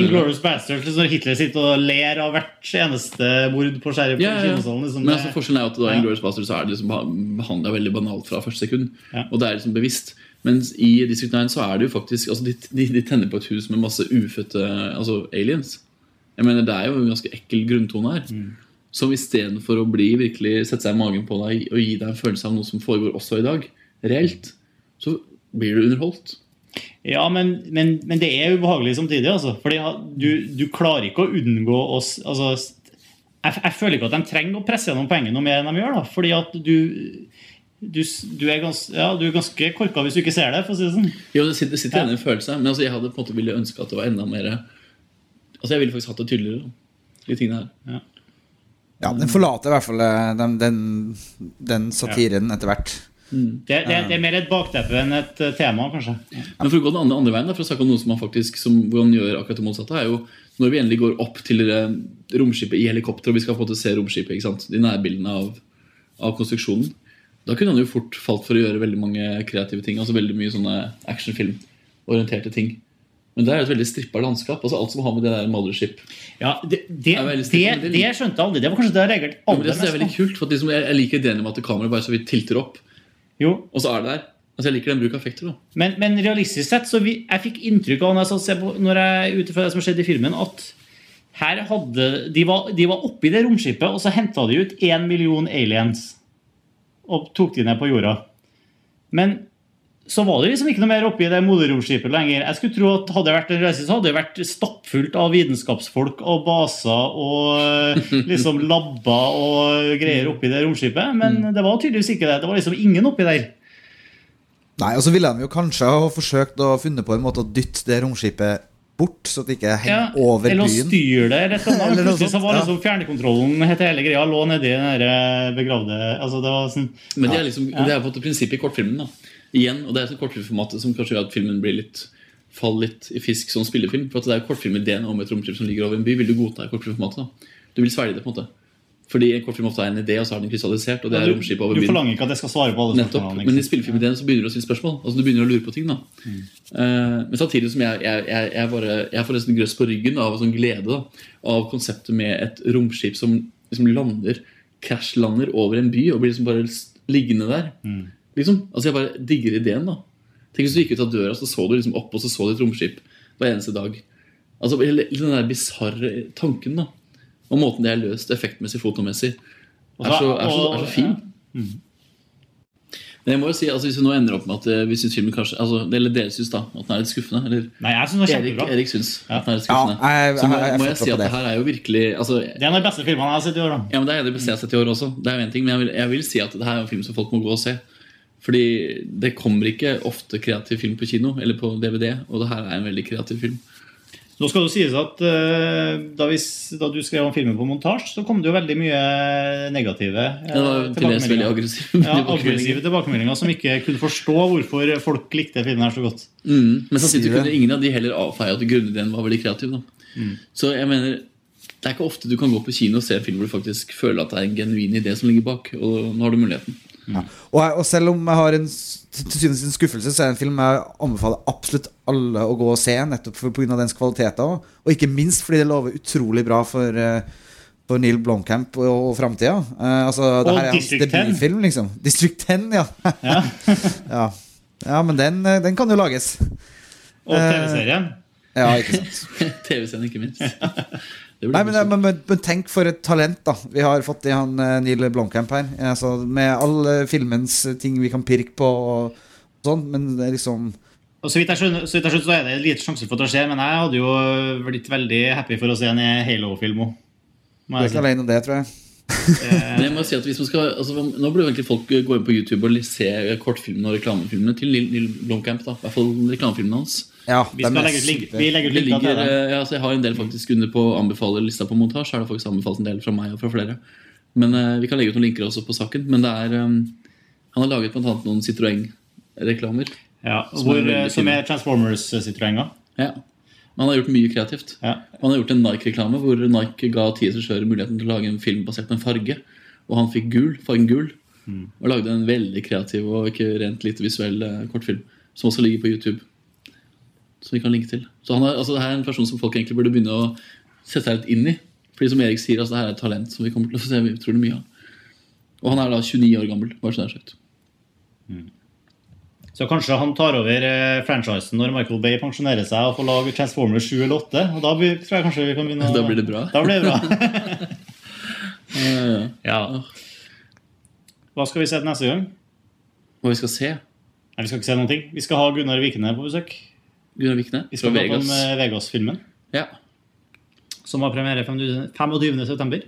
Inglorious Bastards, når Hitler sitter og ler av hvert eneste mord på på Ja, ja. Liksom, Men altså, forskjellen er jo at da Ja. i Inglourious Bastards så er det liksom behandla veldig banalt fra første sekund. Ja. Og det er liksom bevisst. Mens i District 9 så er det jo faktisk altså de, de, de tenner på et hus med masse ufødte altså aliens. Jeg mener Det er jo en ganske ekkel grunntone her. Mm. Som istedenfor å bli virkelig sette seg i magen på deg og gi deg en følelse av noe som foregår også i dag, reelt, så blir du underholdt. Ja, men, men, men det er ubehagelig samtidig. Altså. Fordi du, du klarer ikke å unngå å altså, jeg, jeg føler ikke at de trenger å presse gjennom poenget noe mer enn de gjør. Da. Fordi at du du, du, er gans, ja, du er ganske korka hvis du ikke ser det. for å si det sånn. Jo, det sitter, sitter Ja. en følelse, men altså, jeg hadde på en måte ville ønske at det var enda mer Altså, Jeg ville faktisk hatt det tydeligere, da, de tingene her. Ja, den forlater i hvert fall eh, den, den, den satiren etter hvert. Det, det, det er mer et bakteppe enn et eh, tema, kanskje. Men for å gå den andre, andre veien, da, for å snakke om noe som man faktisk som, hvor man gjør akkurat det motsatte, er jo når vi endelig går opp til romskipet i helikopter, og vi skal på en måte se romskipet, ikke sant? de nærbildene av, av konstruksjonen, da kunne han jo fort falt for å gjøre veldig mange kreative ting. altså veldig mye sånne actionfilm-orienterte ting. Men det er et veldig strippa landskap. altså Alt som har med det der Mothership Ja, det, det, er det, det- det skjønte jeg aldri. Det var kanskje det jeg reagerte Ja, men aller det er mest veldig på. kult, for liksom, jeg, jeg liker ideen om at kameraet bare så vidt tilter opp, Jo, og så er det der. Altså Jeg liker den bruk av effekter. da Men, men realistisk sett, så vi, jeg fikk inntrykk av når jeg, på, når jeg ut det som skjedde i filmen, at her hadde, de, var, de var oppe i det romskipet, og så henta de ut én million aliens og tok de ned på jorda. Men så var det liksom ikke noe mer oppi det moderromskipet lenger. Jeg skulle tro at Hadde det vært en reise, så hadde det vært stappfullt av vitenskapsfolk og baser og eh, liksom labber og greier oppi det romskipet. Men det var tydeligvis ikke det. Det var liksom ingen oppi der. Nei, og så ville de jo kanskje ha forsøkt å finne på en måte å dytte det romskipet bort, så det ikke henger Ja, over eller å styre det. rett og noe Plutselig så var ja. liksom fjernkontrollen het hele greia lå nedi den eh, begravde altså det var sånn, Men det er liksom, det er på en måte prinsippet i kortfilmen. da Igjen, og Det er sånn kortfilmformatet som kanskje gjør at filmen blir litt faller litt i fisk som spillefilm. For at det er jo kortfilmideen om et romskip som ligger over en by. Vil du godta i kortfilmformatet? da? Du vil svelge det, på en måte. Fordi en kortfilm ofte er en idé, og så er den krystallisert. Og det er du, romskip over du byen. forlanger ikke at jeg skal svare på alle Nettopp. spørsmålene. Men i spillefilmideen så begynner du å stille spørsmål. Altså Du begynner å lure på ting. da Eh, Men samtidig som jeg, jeg, jeg, jeg, bare, jeg får nesten grøss på ryggen av sånn glede da av konseptet med et romskip som liksom lander krasjlander over en by og blir liksom bare liggende der. Liksom, altså Jeg bare digger ideen. da Tenk hvis du gikk ut av døra så så du liksom opp og så så du et romskip hver eneste dag. Altså Den der bisarre tanken da og måten det er løst effektmessig, fotomessig, er så, er så, er så fin. Men jeg må jo si, altså Hvis vi nå ender opp med at eh, vi syns filmen kanskje altså, Eller dere syns da at den er litt skuffende. Eller Nei, jeg synes den var Erik, kjempebra. Erik syns at den er litt Ja, skuffende. jeg- så må, jeg- jeg må jeg si at det. det her er jo virkelig altså, Det er en av de beste filmene jeg har sett i år. da. ja, men Det er det beste jeg har sett i år også. Det er jo en ting, Men jeg vil, jeg vil si at det her er en film som folk må gå og se. Fordi det kommer ikke ofte kreativ film på kino eller på DVD, og det her er en veldig kreativ film. Nå skal det sies at eh, da, vi, da du skrev om filmen på montasje, så kom det jo veldig mye negative ja, Det var til veldig aggressive Ja, aggressive tilbakemeldinger som ikke kunne forstå hvorfor folk likte filmen her så godt. Mm. Men samtidig kunne ingen av de heller avfeie at grunnideen var veldig kreativ. Da. Mm. Så jeg mener det er ikke ofte du kan gå på kino og se en film hvor du faktisk føler at det er en genuin idé som ligger bak. Og nå har du muligheten. Og, jeg, og selv om jeg har en til synes en skuffelse, så er det en film jeg anbefaler absolutt alle å gå og se, nettopp pga. på grunn av dens kvaliteter. Og, og ikke minst fordi det lover utrolig bra for, eh, for Neil Blomkamp og, og framtida. Eh, altså, Og her er hans District 10. debutfilm, liksom. District 10, ja. ja. ja. men den, eh, den kan jo lages. Og Eh, TV-serien. Ja, ikke sant. TV-serien, ikke minst. Det Nei, men, men, men, men tenk for et talent da vi har fått i han eh, Neil Blomkamp her. Altså, med alle filmens ting vi kan pirke på og sånn, men det er liksom Og så vidt jeg skjønner, så, vidt jeg skjønner, så er det lite sjanse for at det skjer, men jeg hadde jo blitt veldig happy for å se en Halo-film òg. Du er ikke alene om det, tror jeg. Men jeg må si at hvis man skal altså, Nå burde egentlig folk gå inn på YouTube og se kortfilmene og reklamefilmene til Neil Blomkamp. da I hvert fall reklamefilmene hans. Ja, Vi skal legge ut link, vi legger ut link. ligger, eh, ja, altså jeg har en del faktisk under på anbefaler lista på montasje. Er det faktisk anbefalt en del fra meg og fra flere. Men uh, Vi kan legge ut noen linker også på saken. Men det er um, han har laget bl.a. noen Citroën-reklamer. Ja, Som hvor, er som fine. er Transformers-Citroënger. Ja. Men han har gjort mye kreativt. Ja. Han har gjort en Nike-reklame hvor Nike ga ti regissører muligheten til å lage en film basert på en farge. Og han fikk gul, fargen gul. Og lagde en veldig kreativ og ikke rent lite visuell eh, kortfilm. Som også ligger på YouTube. Som vi kan linke til. Så han er, altså, det her er en person som folk egentlig burde begynne å sette seg litt inn i. Fordi som Erik sier, altså, det her er et talent som vi kommer til å få se utrolig mye av. Og han er da 29 år gammel. bare så det er sagt. Så kanskje han tar over eh, franchisen når Michael Bay pensjonerer seg og får lage Transformers 7 eller 8. Og da blir, tror jeg kanskje vi kan begynne å Da blir det bra. Da blir det bra. Ja. Hva skal vi se til neste gang? Hva vi skal se? Nei, Vi skal ikke se noen ting. Vi skal ha Gunnar Vikene på besøk. Gunnar Vikne Vi skal prate om eh, Vegas-filmen, Ja. som har premiere 25. september.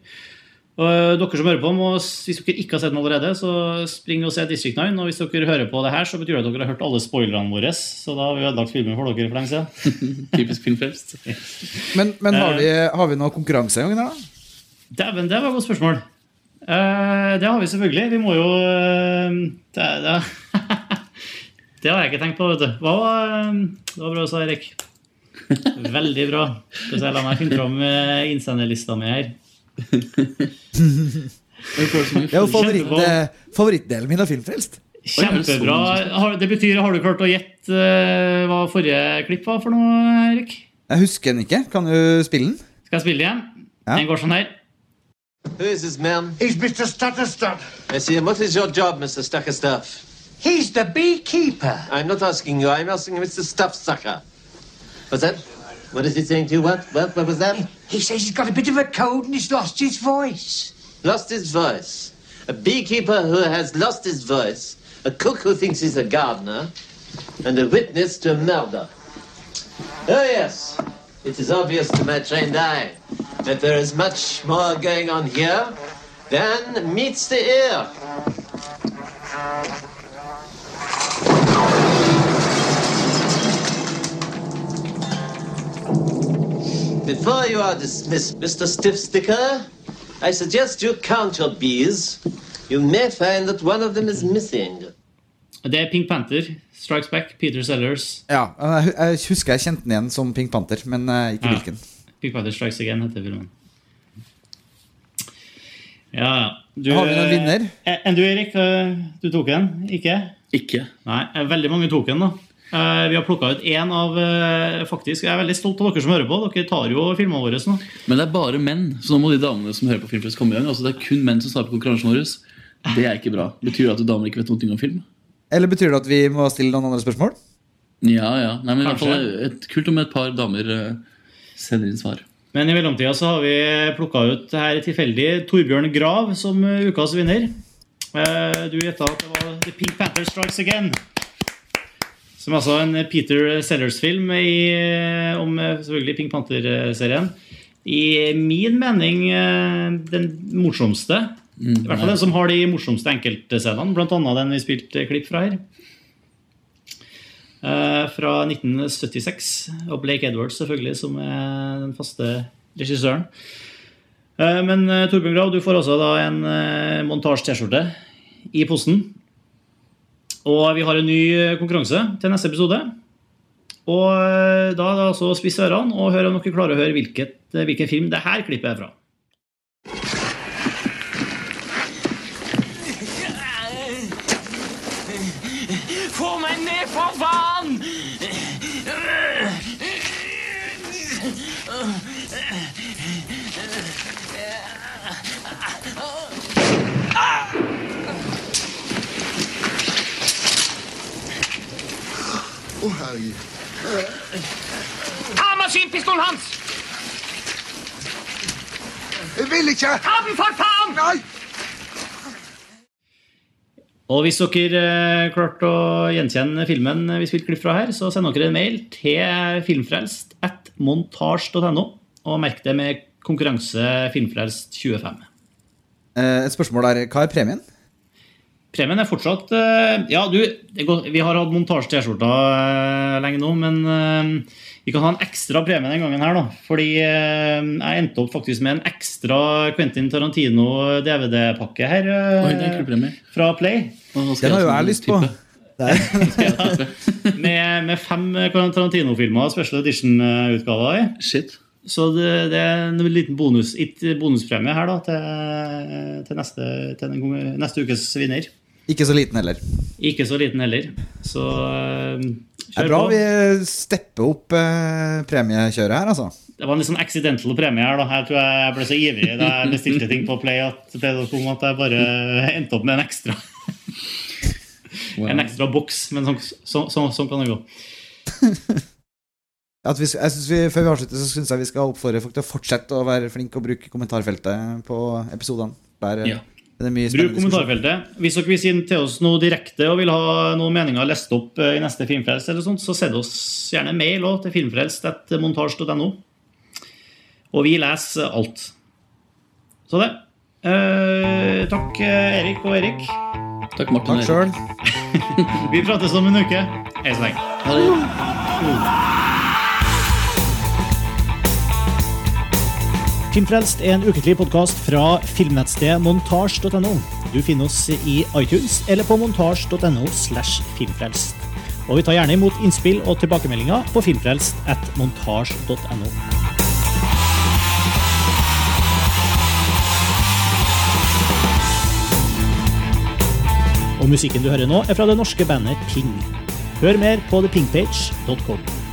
Og eh, dere som hører på, må, Hvis dere ikke har sett den allerede, så spring og se District 9. Og hvis dere hører på det her, så betyr det at dere har hørt alle spoilerne våre. Så da har vi ødelagt filmen for dere for lenge siden. Typisk filmfrelst. Men, men har, vi, har vi noe konkurranse en gang? da? Dæven, det var et godt spørsmål. Eh, det har vi selvfølgelig. Vi må jo eh, det, det, det har jeg ikke tenkt på, vet du. Hva var, eh, det var bra du sa, Erik. Veldig bra. Skal vi La meg finne fram eh, innsenderlista mi her. Det er jo favoritt, eh, favorittdelen min av Filmfrelst. Kjempebra. Det betyr, har du klart å gjette eh, hva forrige klipp var for noe, Erik? Jeg husker den ikke. Kan du spille den? Skal jeg spille igjen? Ja. Den går sånn her. Who is this man? He's Mr. Stutterstuff. I see. What is your job, Mr. Stuckerstuff? He's the beekeeper. I'm not asking you. I'm asking Mr. Stuffsucker. What's that? What is he saying to you? What? What? What was that? He says he's got a bit of a cold and he's lost his voice. Lost his voice. A beekeeper who has lost his voice. A cook who thinks he's a gardener. and a witness to a murder. Oh, yes, it is obvious to my trained eye that there is much more going on here than meets the ear. Before you are dismissed, Mr. Stiffsticker, I suggest you count your bees. You may find that one of them is missing. Det er Pink Panther, Strikes Back, Peter Sellers. Ja, jeg husker jeg kjente den igjen som Pink Panther, men eh, ikke Ja. hvilken. Pink Panther Strikes Again heter filmen. Ja, ja. Du, Har vi noen vinner? eh, Enn du, Erik? eh, Du tok en? Ikke? Ikke. Nei, eh, veldig mange tok en, da. Eh, Vi har plukka ut én av eh, faktisk, Jeg er veldig stolt av dere som hører på. Dere tar jo filmene våre nå. Men det er bare menn, så nå må de damene som hører på Filmfest komme i gang. Altså Det er kun menn som starter på konkurransen vår. Det er ikke bra. Betyr det at damer ikke vet noe om film? Eller betyr det at vi må stille noen andre spørsmål? Ja, ja. Nei, men i hvert fall et, Kult om et par damer eh, sender inn svar. Men i mellomtida så har vi plukka ut her tilfeldig Torbjørn Grav som ukas vinner. Eh, Du gjetta at det var The Pink Panther Strikes Again. Som altså en Peter Sellers-film eh, om eh, selvfølgelig Pink Panther-serien. I min mening eh, den morsomste. I hvert fall den som har de morsomste enkeltscenene, blant annet den vi spilte klipp fra her. Fra 1976. Og Blake Edwards selvfølgelig som er den faste regissøren. Men Torbjørn Grav, du får også da en eh, montasje-T-skjorte i posten. Og vi har en ny eh, konkurranse til neste episode. Og eh, da er det altså å spisse ørene og høre om dere klarer å høre hvilket, eh, hvilken film det her klippet er fra. Å, herregud. Ta maskinpistolen hans! Jeg vil ikke! Ta den, for faen! Nei! Og hvis dere eh, klarte å gjenkjenne filmen vi spilte klipp fra her, så send dere en mail til filmfrelst at montasj.no, og merk det med konkurranse filmfrelst 25. Eh, Et spørsmål der. Hva er premien? Premien er fortsatt eh, Ja, du, går, vi har hatt montasje-T-skjorter eh, lenge nå, men eh, vi kan ha en ekstra premie den gangen her, da. Fordi jeg endte opp faktisk med en ekstra Quentin Tarantino DVD-pakke her. Oi. Fra Play. Den har jo jeg lyst på. med, med fem Tarantino-filmer, special edition-utgaver i. Shit. Så det, det er en liten bonus, bonuspremie her da, til, til, neste, til den, neste ukes vinner. Ikke så liten heller. Ikke så liten heller. Så eh, Det er bra på. vi stepper opp eh, premiekjøret her, altså. Det var en litt sånn accidental premie her. da. Her tror jeg jeg ble så ivrig da jeg bestilte ting på Play at, at jeg bare endte opp med en ekstra. En ekstra boks, men sånn, så, så, så kan det gå. Vi, vi, før vi avslutter, så syns jeg vi skal oppfordre folk til å fortsette å være flinke og bruke kommentarfeltet på episodene. Der Ja. Er mye Bruk kommentarfeltet. Hvis dere vil si til oss noe direkte og vil ha noen meninger lest opp eh, i neste Filmfrelst, eller sånt, så send oss gjerne mail også til filmfrelst.montasj.no. Og vi leser alt. Så det. Eh, takk, eh, Erik og Erik. Takk, Martin. Takk sjøl. Vi prates om en uke. Hei så lenge. Filmfrelst er en ukentlig podkast fra filmnettstedet montasj.no. Du finner oss i iTunes eller på montasj.no slash filmfrelst. Og vi tar gjerne imot innspill og tilbakemeldinger på filmfrelst at montasj.no. Og musikken du hører nå, er fra det norske bandet Ping. Hør mer på thepinkpage.com.